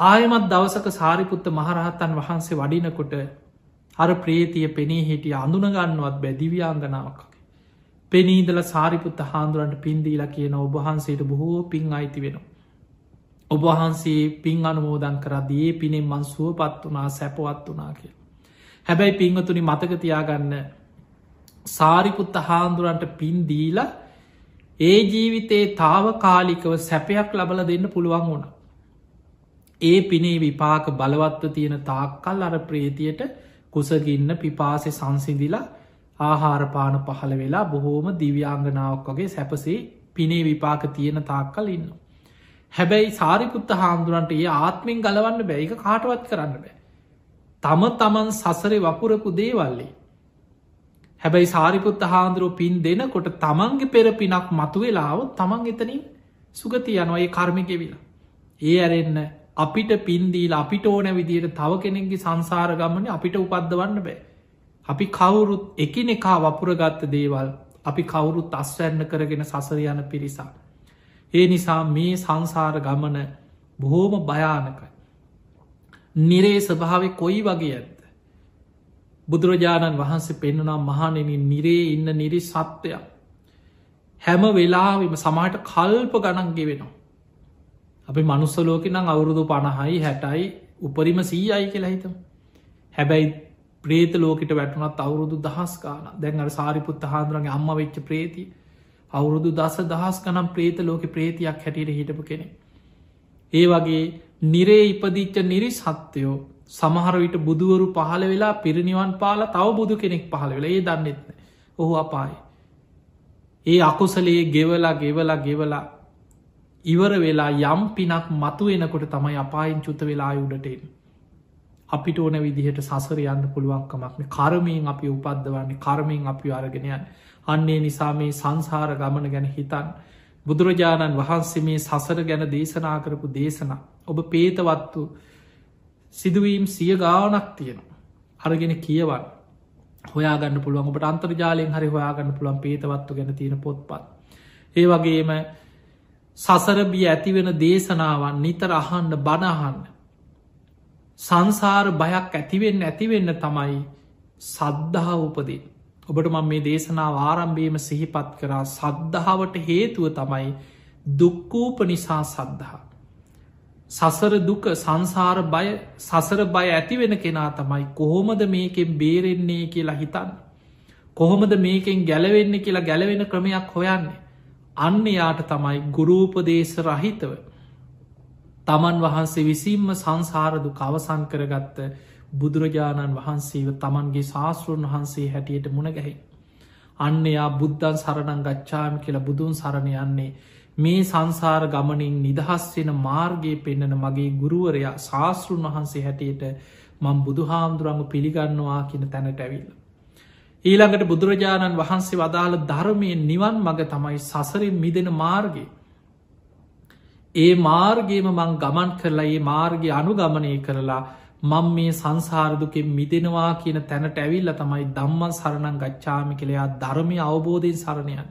ආයමත් දවසක සාරිපුත්ත මහරහත්තන් වහන්සේ වඩිනකොට අර ප්‍රේතිය පෙනී හිටිය අඳුනගන්නවත් බැදිව්‍යාංගනාවකගේ. පෙනීදල සාරිපුත්ත හාන්දුරන්ට පින්දීලා කියන ඔබහන්සේට බොහෝ පින් අයිති වෙනවා. ඔබහන්සේ පින් අනුමෝදන් කරදී ඒ පිනෙන් මන් සුවපත් වනා සැපවත් වනා කිය. හැබැයි පිංහතුනි මතකතියාගන්න සාරිපුත්ත හාන්දුරන්ට පින් දීලා ඒ ජීවිතේ තාව කාලිකව සැපයක් ලබල දෙන්න පුළුවන් වුණා. ඒ පිනේ විපාක බලවත්ව තියෙන තාක්කල් අර ප්‍රේතියට කුසගින්න පිපාසෙ සංසිදිලා ආහාරපාන පහළ වෙලා බොහෝම දිව්‍යාංගනාවක් වගේ සැපසේ පිනේ විපාක තියෙන තාක්කල් ඉන්න. හැබැයි සාරිපුත්ත හාමුදුරන්ට ඒ ආත්මින් ගලවන්න බැයික කාටවත් කරන්න බෑ. තම තමන් සසරෙ වපුරපු දේවල්ලේ. හැබැයි සාරිපුත්ත හාන්දුරුව පින් දෙනකොට තමන්ගේ පෙර පිනක් මතු වෙලාව තමන් එතනින් සුගති යනොයි කර්මිකෙවිලා. ඒ ඇරෙන්න අපිට පින්දීල අපිට ඕන විදියට තව කෙනෙක්ගේ සංසාර ගමන අපිට උපද්ධවන්න බෑ. අපි කවුරුත් එකින එකා වපුරගත්ත දේවල් අපි කවුරුත් අස්වැන්න කරගෙන සසර යන පිරිසා. ඒ නිසා මේ සංසාර ගමන බොහෝම භයානකයි. නිරේ ස්භාව කොයි වගේ ඇත්ත. බුදුරජාණන් වහන්සේ පෙන්නුනම් මහනෙනින් නිරේ ඉන්න නිරි සත්වයක්. හැම වෙලාවිම සමහට කල්ප ගණන්ගේ වෙනවා. අපි මනුස්සලෝක නම් අවුරුදු පණහයි හැටයි උපරිම සීයයි කියලා හිතම. හැබැයි ප්‍රේත ලෝකට වැටුනත් අවුරුදු දහස් කාන දැන් අර සාරිපුත්ත හාන්දුරගේ අම්ම වෙච්ච ප්‍රේති අවුරුදු දස දහස් කනම් ප්‍රේත ලෝක ප්‍රේතියක් හැටියට හිටපු කෙනෙ. ඒ වගේ නිරේ ඉපදිච්ච නිරි සත්‍යයෝ සමහර විට බුදුවරු පහළ වෙලා පිරිනිවන් පාල තව බුදු කෙනෙක් පහළ වෙලා ඒ දන්නෙත්න ඔහු අපායි. ඒ අකුසලේ ගෙවලා ගෙවලා ගෙවලා ඉවර වෙලා යම් පිනක් මතු වෙනකොට තමයි අපායින් චුත වෙලා උඩටෙන්. අපිට ඕන විදිහට සසර යන්න පුළුවන්කමක්න කරමයෙන් අපි උපද්ධවන්නේ කරමයෙන් අපි අරගෙනයන් අන්නේ නිසා මේ සංසාර ගමන ගැන හිතන් බුදුරජාණන් වහන්සේ මේ සසර ගැන දේශනා කරපු දේශන ඔබ පේතවත්තු සිදුවීම් සිය ගානක් තියෙනවා. අරගෙන කියවන් හොයාගන්න පුළුවන්. ඔබට අන්තර්ජාලයෙන් හරි හොයාගන්න පුළුවන්. පේතවත්තු ගැන තියෙන පොත්පත්. ඒ වගේම සසරබිය ඇතිවෙන දේශනාවන් නිතර අහන්න බණහන්න. සංසාර බයක් ඇතිවෙන්න ඇතිවෙන්න තමයි සද්ධහා උපදේ. ඔබට මං මේ දේශනාව ආරම්භීම සිහිපත් කරා සද්ධාවට හේතුව තමයි දුක්කූප නිසා සද්ධහා. සසර දුක සංසාර බය සසර බය ඇතිවෙන කෙනා තමයි කොහොමද මේකෙන් බේරෙන්නේ කියලා හිතන්න. කොහොමද මේකෙන් ගැලවෙන්න කියලා ගැලවෙන ක්‍රමයක් හොයන්නේ. අන්න යාට තමයි ගුරූපදේශ රහිතව තමන් වහන්සේ විසින්ම සංසාරදු කවසන් කරගත්ත බුදුරජාණන් වහන්සේව තමන්ගේ ශාස්තෘන් වහන්සේ හැටියට මුණගැහි. අන්න එයා බුද්ධන් සරණං ගච්ඡාම කියලා බුදුන් සරණ යන්නේ මේ සංසාර ගමනින් නිදහස්වෙන මාර්ගය පෙන්නන මගේ ගුරුවරයා ශාස්තෘන් වහන්සේ හැටියට මං බුදුහාමුදුරම පිළිගන්නවා කියන තැනට ඇවිල්ල. ඊළඟට බුදුරජාණන් වහන්සේ වදාළ ධර්මය නිවන් මඟ තමයි සසරින් මිදෙන මාර්ගය. ඒ මාර්ගේම මං ගමන් කරලා ඒ මාර්ගය අනුගමනය කරලා මං මේ සංසාරදුකෙන් මිදෙනවා කියන තැනට ඇවිල්ල තමයි දම්මන් සරණං ගච්ඡාමි කළයා ධර්මය අවබෝධයෙන් සරණයන්.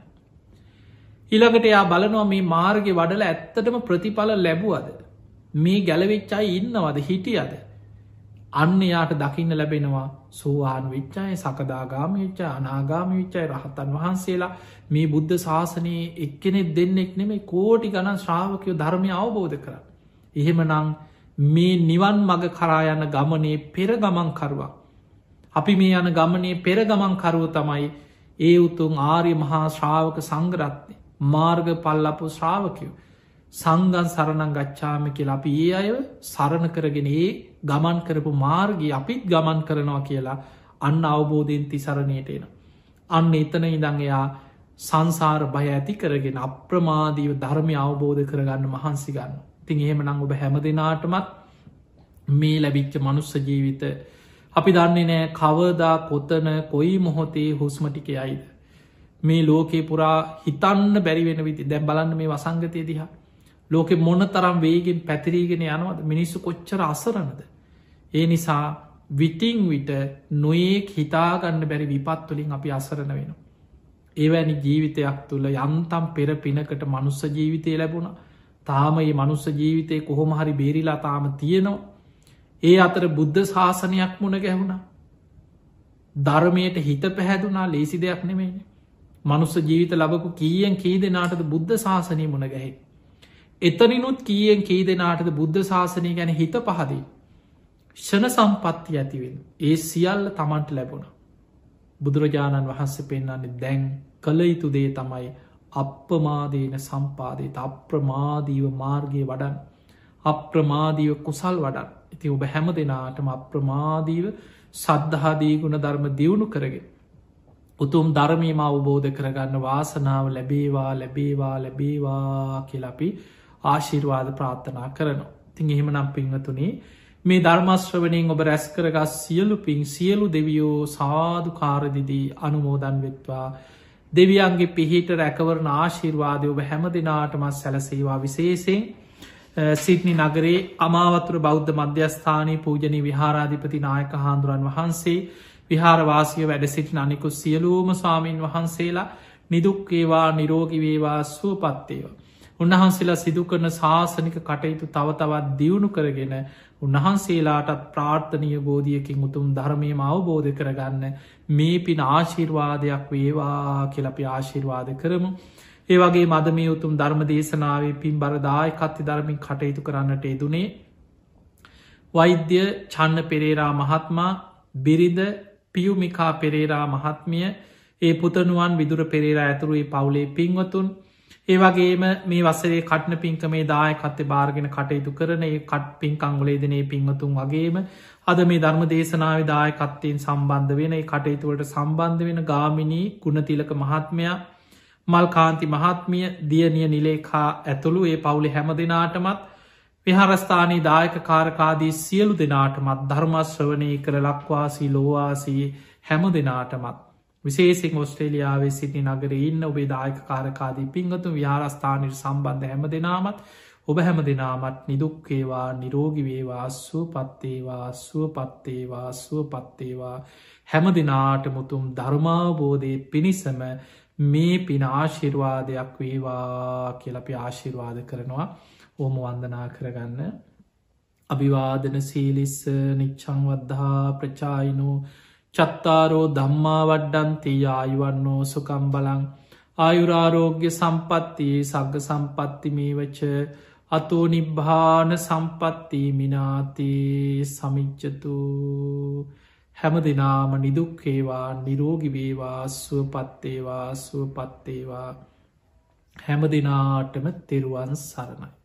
ඉළඟට එයා බලනවා මේ මාර්ග වඩල ඇත්තටම ප්‍රතිඵල ලැබුවද. මේ ගැලවෙච්චයි ඉන්නවද හිටියද. අන්න යාට දකින්න ලැබෙනවා සෝවාන් විච්චාය සකදාගාම විච්චා අනාගාම විච්චයි රහතන් වහන්සේලා මේ බුද්ධ ශාසනයේ එක්කෙනෙ දෙන්නෙක් නෙමේ කෝටි ගණන් ශ්‍රාවකයෝ ධර්මය අවබෝධ කර. එහෙම නං මේ නිවන් මග කරායන්න ගමනේ පෙර ගමන්කරුවක්. අපි මේ යන ගමනේ පෙර ගමන්කරුව තමයි ඒ උතුන් ආර්ය මහා ශ්‍රාවක සංගරත්නය මාර්ග පල්ලපු ශ්‍රාවකයෝ. සංගන් සරණං ගච්ඡාම කියලා අපි ඒ අය සරණ කරගෙන ඒ ගමන් කරපු මාර්ගී අපිත් ගමන් කරනවා කියලා අන්න අවබෝධයෙන් තිසරණයට එන. අන්න එතන ඉදං එයා සංසාර බය ඇති කරගෙන අප්‍රමාදීව ධර්මය අවබෝධ කරගන්න මහන්සි ගන්න. තින් එහෙම නං ඔබ හැම දෙනාටමත් මේ ලැබිච්ච මනුස්ස ජීවිත අපි දන්නේ නෑ කවදා කොතන කොයි මොහොතේ හුස්මටිකයයිද. මේ ලෝකේ පුරා හිතන්න බැරිවෙන විති දැම් බලන්න මේ වසංගතය දිහා ලෝකෙ මොන තරම් වේගෙන් පැතිරීගෙන යනවද මිනිස්සු කොච්චර අසරනද. ඒ නිසා විටිං විට නොයෙක් හිතාගන්න බැරි විපත්තුලින් අපි අසරණ වෙන. ඒවැනි ජීවිතයක් තුළ යන්තම් පෙර පිනකට මනුස්ස ජීවිතය ලැබුණ තාම ඒ මනුස්ස ජීවිතය කොහොම හරි බේරිලා තාම තියෙනවා. ඒ අතර බුද්ධ ශාසනයක් මුණ ගැහුණ. ධර්මයට හිත පැහැදුනා ලේසි දෙයක් නෙමේන. මනුස්ස ජීවිත ලබපු කීයෙන් කී දෙනාටද බුද්ධ ශාසනය මුණ ගැහෙ. එතනිනුත් කීයෙන් කී දෙනාටද බුද්ධ ශාසනය ගැන හිත පහදී. ෂණ සම්පත්ති ඇතිවෙන් ඒ සියල්ල තමන්ට ලැබුණ. බුදුරජාණන් වහන්සේ පෙන්න්නන්නේ දැන් කළ යුතු දේ තමයි අප්‍රමාදීන සම්පාදයට අප්‍රමාදීව මාර්ගය වඩන් අප්‍රමාදීව කුසල් වඩන් ඉති ඔබ හැම දෙනාටම අප්‍රමාදීව සද්ධහාදී ගුණ ධර්ම දියුණු කරගෙන. උතුම් ධර්මීම අවබෝධ කරගන්න වාසනාව ලැබේවා ලැබේවා ලැබේවා කියලපි ආශිර්වාද ප්‍රාර්ථනා කරනවා. තින් එහෙම නම් පිංහතුනේ මේ ධර්මශ්‍රවනින් ඔබ රැස් කරගස් සියලු පින් සියලු දෙවියෝ සාධු කාරදිදී අනුමෝදන් වෙත්වා දෙවියන්ගේ පිහිට රැකවරන ආශිර්වාදය ඔබ හැම දෙනාටමත් සැලසේවා විශේසිෙන් සිටනි නගරේ අමාවතුර බෞද්ධ මධ්‍යස්ථානී පූජනී විහාරාධිපති නායක හාන්දුරන් වහන්සේ විහාරවාසිය වැඩ සිටින අනිකු සියලූම ස්වාමීන් වහන්සේලා නිදුක්කේවා නිරෝගිවේවා සුවපත්තේවා. උන්වහන්සේලා සිදු කරන ශාසනික කටයුතු තව තවත් දියුණු කරගෙන උන්වහන්සේලාටත් ප්‍රාර්ථනය බෝධියකින් උතුම් ධර්මයම අවබෝධ කරගන්න මේ පින ආශිර්වාදයක් වේවා කෙලපි ආශිර්වාද කරමු. ඒ වගේ මද මේ උතුම් ධර්ම දේශනාවේ පින් බරදායි කත්ති ධර්මින් කටයුතු කරන්නට එදුනේ වෛද්‍ය චන්න පෙරේරා මහත්මා බිරිද පියුමිකා පෙරේරා මහත්මිය ඒ පුතනුවන් විදුර පෙරේරා ඇතුරුයි පවුලේ පින්වතුන් ඒවගේම මේ වසරේ කටන පින්කමේ දායකත්තේ භාර්ගෙන කටයුතු කරන ඒ කට් පින්කංගුලේදනේ පින්වතුන් වගේම අද මේ ධර්ම දේශනාව දායකත්තයෙන් සම්බන්ධ වෙන කටයුතුවට සම්බන්ධ වෙන ගාමිණී ගුණතිලක මහත්මයා මල්කාන්ති මහත්මිය දියනිය නිලේකා ඇතුළු ඒ පවුලි හැම දෙනාටමත් විහාරස්ථානී දායක කාරකාදී සියලු දෙනාටමත් ධර්මශ්‍රවනය කර ලක්වාසී ලෝවාසී හැම දෙනාටමත් විශේසිෙන් ඔස්ට්‍රේලියාවේ සිටි නගර ඉන්න ඔබේ දායක කාරකාදී පිංගතු ව්‍යාරස්ථානයට සම්බන්ධ හැම දෙනාමත් ඔබ හැම දෙනාමත් නිදුක්කේවා නිරෝගිවේවා සුව පත්තේවා සුව පත්තේවා සුව පත්තේවා හැම දෙනාට මුතුම් ධර්මාවබෝධය පිණිසම මේ පින ආශිර්වාදයක් වේවා කියලපි ආශිර්වාද කරනවා. ඕම වන්දනා කරගන්න. අභිවාදන සීලිස්ස නිච්චංවද්ධා ප්‍රචායිනෝ චත්තාරෝ දම්මා වඩ්ඩන්ති ආයුවන්නෝ සුකම් බලං. ආයුරාරෝග්‍ය සම්පත්තියේ සග්ග සම්පත්තිමීවච අතෝ නිබ්භාන සම්පත්ති මිනාති සමිච්චතු හැම දෙනාම නිදුක්කේවා නිරෝගිවේවා සුවපත්තේවා සුවපත්තේවා හැම දෙනාටම තෙරුවන් සරණයි.